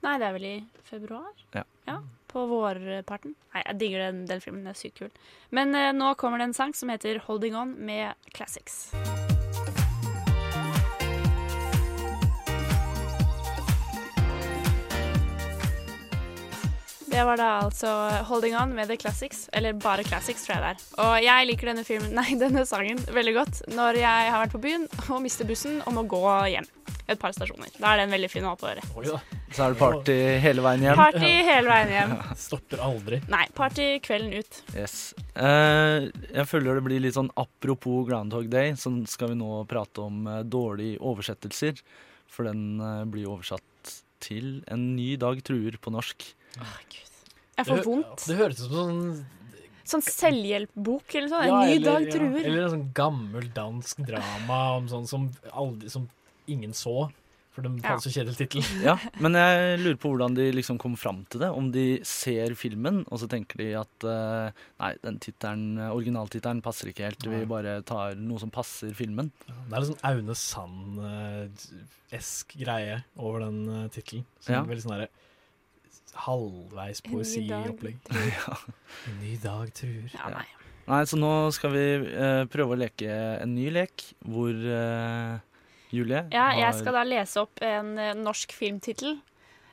Nei, det er vel i februar? Ja. Ja, På vårparten. Nei, jeg digger den, den filmen. Den er sykt kul. Men eh, nå kommer det en sang som heter 'Holding On' med Classics. Det var da altså 'Holding On' med The Classics. Eller bare Classics, tror jeg det er. Og jeg liker denne filmen, nei, denne sangen veldig godt når jeg har vært på byen og mister bussen og må gå hjem et par stasjoner. Da er det en veldig fin å ha Oh, ja. Så er det party hele veien hjem. Party hele veien hjem. Stopper aldri. Nei, party kvelden ut. Yes. Eh, jeg føler det blir litt sånn apropos Groundhog Day, så skal vi nå prate om eh, dårlige oversettelser. For den eh, blir oversatt til En ny dag truer på norsk. Jeg får vondt. Det høres ut som sånn Sånn selvhjelpbok eller sånn. En Ja, ny eller- dag ja, truer. Eller en sånn gammel dansk drama om sånn som, aldri, som ingen så. For den Ja. så kjedelig tittel. Ja, men jeg lurer på hvordan de liksom kom fram til det. Om de ser filmen, og så tenker de at uh, nei, den originaltittelen passer ikke helt. Vi bare tar noe som passer filmen. Det er litt sånn Aune Sand-esk greie over den uh, tittelen. Sånn Ja. Veldig sånn derre halvveis poesiopplegg. Ja. En ny dag truer. Ja, nei. Nei, så nå skal vi uh, prøve å leke en ny lek, hvor uh, Julie Ja, jeg har- skal da lese opp en uh, norsk filmtittel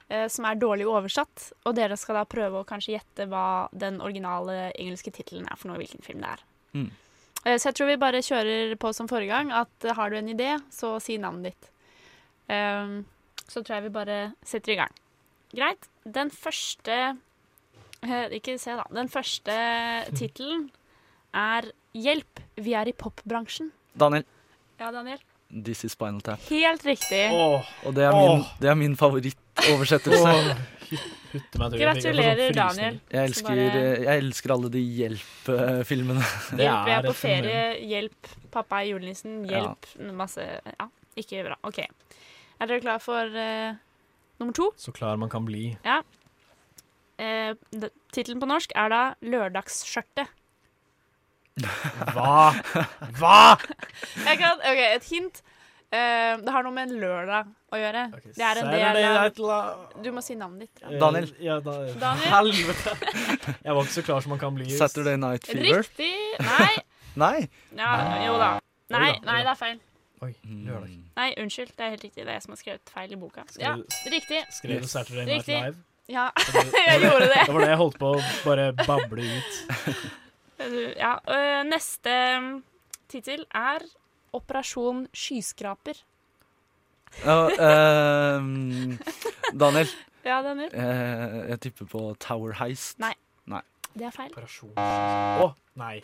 eh, som er dårlig oversatt. Og dere skal da prøve å kanskje gjette hva den originale engelske tittelen er for noe, hvilken film det er. Mm. Eh, så jeg tror vi bare kjører på som forrige gang, at har du en idé, så si navnet ditt. Um, så tror jeg vi bare setter i gang. Greit. Den første eh, Ikke se, da. Den første tittelen er 'Hjelp, vi er i popbransjen'. Daniel. Ja, Daniel? This is Spinal Tap. Helt riktig. Og det er min, det er min favorittoversettelse. Åh, Gratulerer, sånn. Daniel. Jeg elsker, bare- jeg elsker alle de hjelp-filmene. Hjelp, vi er på ferie. Hjelp, pappa er julenissen. Ja. Hjelp, masse Ja, ikke bra. OK. Er dere klar for eh, nummer to? Så klar man kan bli. Ja. Eh, Tittelen på norsk er da 'Lørdagsskjørtet'. Hva? Hva?! Jeg kan, ok, Et hint. Eh, det har noe med en lørdag å gjøre. det er en del av Du må si navnet ditt. Da. Daniel. Ja, da, Daniel. Helvete! Jeg var ikke så klar som man kan bli. Saturday Night Fever. Riktig. Nei. Nei. Ja, jo da. Nei, nei, det er feil. Oi, lørdag. Nei, unnskyld. Det er helt riktig. Det er jeg som har skrevet feil i boka. Skrev Ja, riktig. Skrev du Saturday Night Riktig. Live? Ja, jeg gjorde det. Det var det jeg holdt på å bare bable ut. Ja, øh, neste mm, tittel er Operasjon skyskraper. Ja, uh, Daniel. Ja, Daniel. Uh, jeg tipper på Tower Heist. Nei. Nei. Det er feil. Å, nei.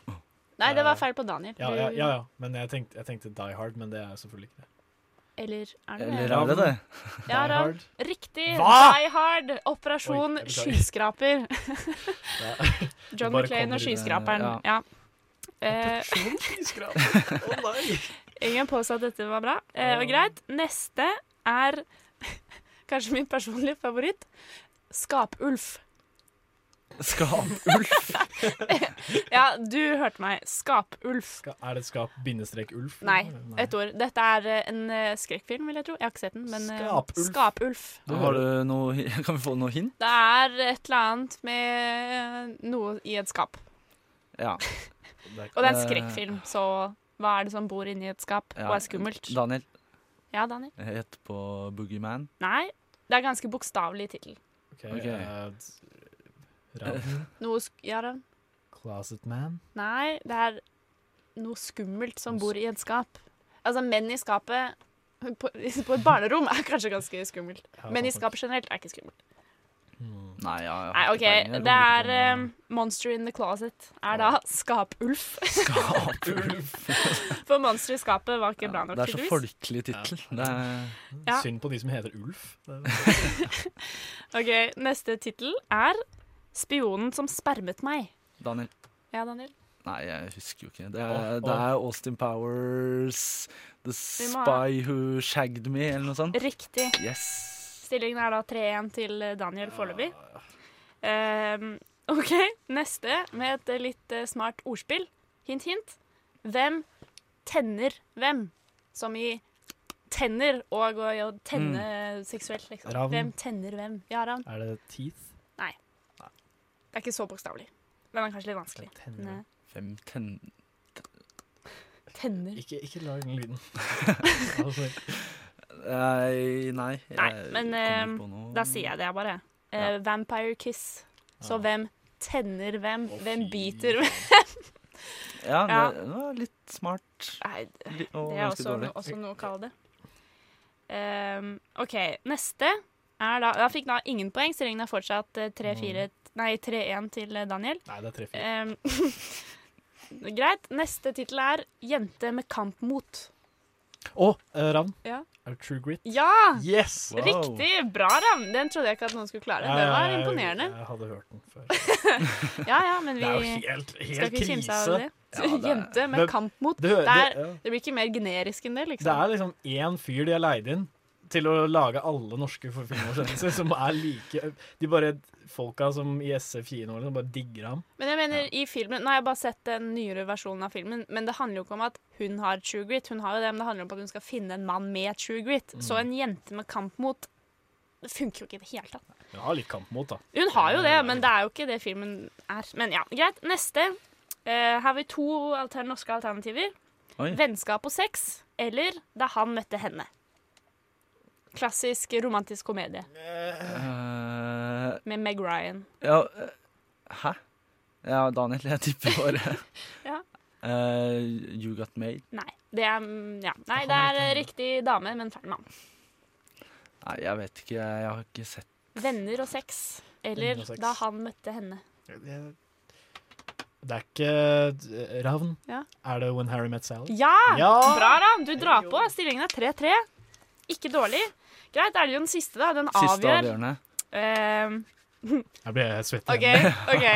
Nei, det var feil på Daniel. Ja, ja, ja, ja. Men jeg tenkte, jeg tenkte Die Hard, men det er selvfølgelig ikke det. Eller er det Eller er det det? Ja, Die da. Hard. Riktig. Hva? Die Hard. Operasjon Oi, skyskraper. John McClane og skyskraperen. ja. Ja. Eh, Operasjon skyskraper. Å nei. Ingen påstod at dette var bra. Eh, og greit. Neste er kanskje min personlige favoritt. Skapulf. Skapulf? ja, du hørte meg. Skapulf. Ska- Er det skap bindestrek ulf? Nei, ett ord. Dette er eh, en eh, skrekkfilm, vil jeg tro. Jeg har ikke sett den, men eh, Skapulf. Skapulf. Har du noe, kan vi få noe hint? Det er et eller annet med noe i et skap. Ja. Og det er en skrekkfilm, så hva er det som bor inni et skap Ja, og er skummelt? Daniel. Ja, Daniel? Jeg het på Boogeyman. Nei, det er ganske bokstavelig tittel. Ok, okay. eh, Noe sk Ja, Ravn? Closet Man. Nei, det er noe skummelt som bor i et skap. Altså, menn i skapet på, på et barnerom er kanskje ganske skummelt. Ja, Men i skapet generelt er ikke skummelt. Nei, ja, ja. Nei, OK. Det er um, Monster in the Closet. Er da Skapulf. Skapulf. For Monster i skapet var ikke bra nok, Det er så folkelig tittel. Er Ja. Synd på de som heter Ulf. OK, neste tittel er Spionen som spermet meg. Daniel. Ja, Daniel? Nei, jeg husker jo ikke. Det er, er, oh. det er Austin Powers, The Spy Who Shagged Me, eller noe sånt. Riktig. Yes. Stillingen er da 3-1 til Daniel foreløpig. Um, OK, neste med et litt eh, smart ordspill. Hint, hint. Hvem tenner hvem? Som i tenner og å tenne tenne seksuelt, liksom. Ravn. Hvem tenner hvem? Ja, Ravn? Er det Teeth? Det er ikke så bokstavelig. Den er kanskje litt vanskelig. Tenner. Nei. Fem ten... Tenner. Ikke, ikke lag den lyden. Altså, Nei, nei. Nei, men eh, da sier jeg det bare. Eh, Vampire kiss. Så Ja. hvem tenner hvem? hvem biter hvem? Ja, det, Ja. det var litt smart. Nei, det, og det er også, også noe å kalle det. Um, OK, neste er da Da fikk da ingen poeng. Stillingen er fortsatt eh, 3-4 Nei, 3-1 til eh, Daniel. Nei, det er 3-4. Ehm, greit. Neste tittel er 'Jente med kampmot'. Å, eh, Ravn. Ja. True Grit? Ja! Yes! Riktig! Bra, Ravn. Den trodde jeg ikke at noen skulle klare. Ja, det var jeg- imponerende. Jeg hadde hørt den før. Ja, ja, men vi helt- helt skal ikke kimse av det. Ja, det er- Jente med Det- kampmot. det Det, det blir ikke mer generisk enn det, liksom. Det er liksom én fyr de har leid inn til å lage alle norske filmoversettelser, som er like De bare folka som i SF kino liksom, bare digger ham. Men jeg mener, i filmen Nå har jeg bare sett den nyere versjonen av filmen, men det handler jo ikke om at hun har true grit. Hun har jo det, men det handler om at hun skal finne en mann med true grit. Mm. Så en jente med kampmot Det funker jo ikke i det hele tatt. Hun har litt kampmot, da. Hun har jo det, men det er jo ikke det filmen er. Men ja, greit. Neste. Uh, her har vi to alter norske alternativer. Oi. Vennskap og sex, eller Da han møtte henne. Klassisk romantisk komedie Uh, med Meg Ryan. ja, eh, hæ? Ja, Daniel, jeg tipper bare Ja. uh, You Got Made. Nei. Det er, mm, ja. Nei, det er riktig dame, men feil mann. Nei, jeg vet ikke. Jeg har ikke sett Venner og sex. Eller og sex. da han møtte henne. Det er ikke Ravn. Ja. Er det When Harry Met Sally? Ja! Ja! Bra, Ravn. Du drar på. Stillingen er 3-3. Ikke dårlig. Greit, er det jo den siste, da. Den Siste avgjør. avgjørende. Uh, Jeg ble helt svett. OK. igjen. ok.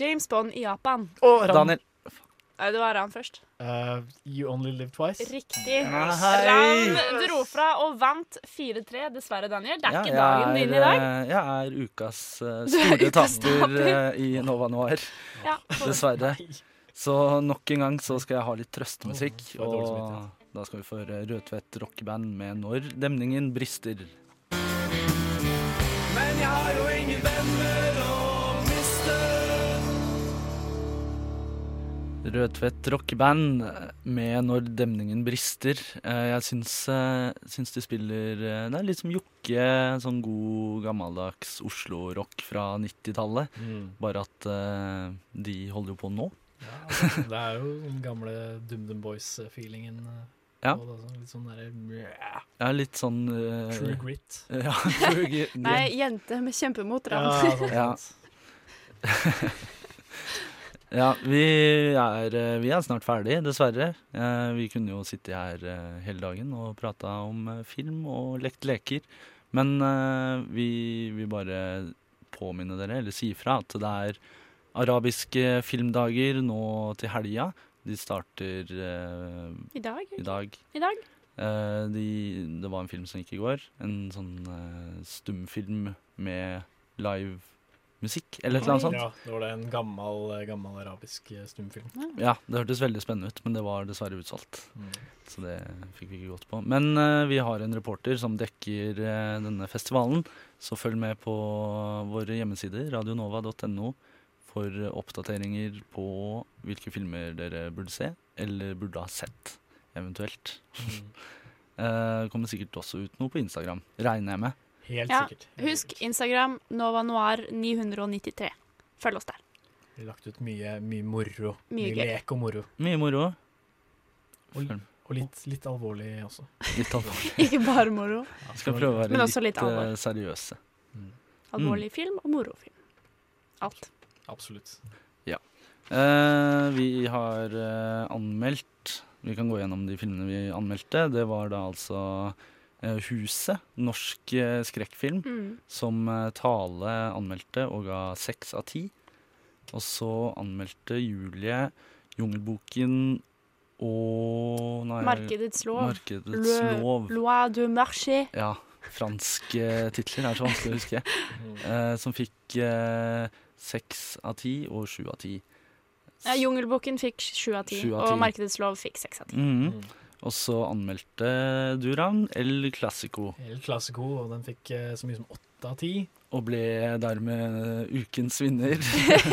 James Bond i Japan. Oh, Daniel. Nei, det var Ran først. Uh, you Only Live Twice. Riktig. Ran Ram dro fra og vant 4-3. Dessverre, Daniel. Det er Ja, ikke dagen din i dag. eh, Jeg er ukas uh, store taper eh, i Nova Noir. Ja. Dessverre. Så nok en gang så skal jeg ha litt trøstemusikk. Oh, og Da skal vi få høre rødtvett rockeband med Når demningen brister. Men jeg har jo ingen venner å miste. Rødtvet rockeband med Når demningen brister. Eh, Jeg syns, eh, syns de spiller eh, Det er litt som Jokke, sånn god gammeldags Oslo-rock fra 90-tallet. Mm. Bare at de holder jo på nå. Det er jo den gamle DumDum Boys-feelingen. Eh, Ja. på altså. Litt sånn derre Ja, litt sånn uh, True grit. Ja, true grit. Nei, jente med kjempemotram. Ja, sånn Ja. Ja, vi er, eh, vi er snart ferdig, dessverre. Eh, Vi kunne jo sitte her eh, hele dagen og prata om film og lekt leker. Men vi vil bare påminne dere, eller si ifra, at det er arabiske filmdager nå til helga. De starter eh, I dag? I dag. I dag? Eh, de, det var en film som gikk i går. En sånn eh, stumfilm med live musikk, eller et eller annet sånt. Ja, det var det en gammel, gammel arabisk eh, stumfilm. Ja, det hørtes veldig spennende ut, men det var dessverre utsolgt. Mm. Så det fikk vi ikke gått på. Men eh, vi har en reporter som dekker eh, denne festivalen, så følg med på våre hjemmesider, radionova.no, for oppdateringer på hvilke filmer dere burde se, eller burde ha sett, eventuelt. Mm. Eh, kommer sikkert også ut noe på Instagram, regner jeg med. Helt Ja, sikkert. husk Instagram Nova Noir 993. Følg oss der. Vi har lagt ut mye, mye moro. Mye Mye, lek og moro. Mye moro. Og, og litt, litt alvorlig også. Litt alvorlig. Ikke bare moro. Vi skal prøve å være litt, litt seriøse. Mm. Alvorlig film og morofilm. Alt. Absolutt. Ja. Eh, vi har eh, anmeldt Vi kan gå gjennom de filmene vi anmeldte. Det var da altså eh, Huset, norsk eh, skrekkfilm, Mm. som eh, Tale anmeldte og ga seks av ti. Og så anmeldte Julie Jungelboken og nei, Markedets lov. Markedets Le- lov. Loi du marché. Ja. Franske titler er så vanskelig å huske. Eh, som fikk eh, seks av ti og sju av ti. Ja, Jungelboken fikk sju av ti, og Markedets lov fikk seks av ti. Mhm. Og så anmeldte du, Ravn, El Classico. El Classico, og den fikk eh, så mye som åtte av ti. Og ble dermed ukens vinner.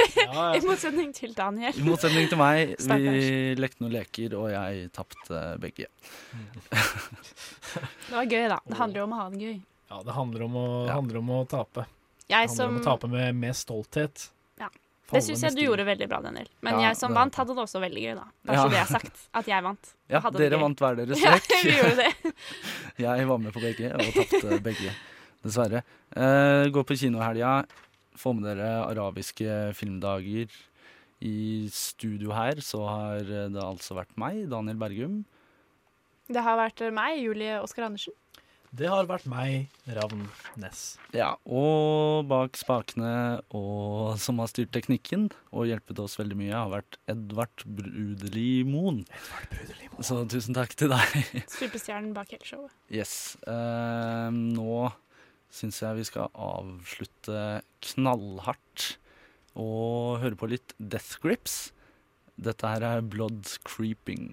I motsetning til Daniel. I motsetning til meg. Vi lekte noen leker, og jeg tapte begge. Det var gøy, da. Det handler jo om å ha det gøy. Ja, det handler om å, handler om å tape. Jeg det handler som- om å tape med, med stolthet. Ja. Det syns jeg du gjorde veldig bra, Daniel. Men Ja, jeg som det- vant, hadde det også veldig gøy, da. Bare Ja. så det er sagt. At jeg vant. Ja, hadde dere vant hver deres Ja, vi gjorde det. jeg var med på begge, og tapte begge. Dessverre. Uh, gå på kino i helga. Få med dere arabiske filmdager. I studio her så har det altså vært meg, Daniel Bergum. Det har vært meg, Julie Oskar Andersen. Det har vært meg, Ravn Ness. Ja, og bak spakene, og som har styrt teknikken og hjulpet oss veldig mye, har vært Edvard Brudeli Moen. Så tusen takk til deg. Superstjernen bak hele showet. Yes. Eh, nå syns jeg vi skal avslutte knallhardt og høre på litt Death Grips. Dette her er Blood Creeping.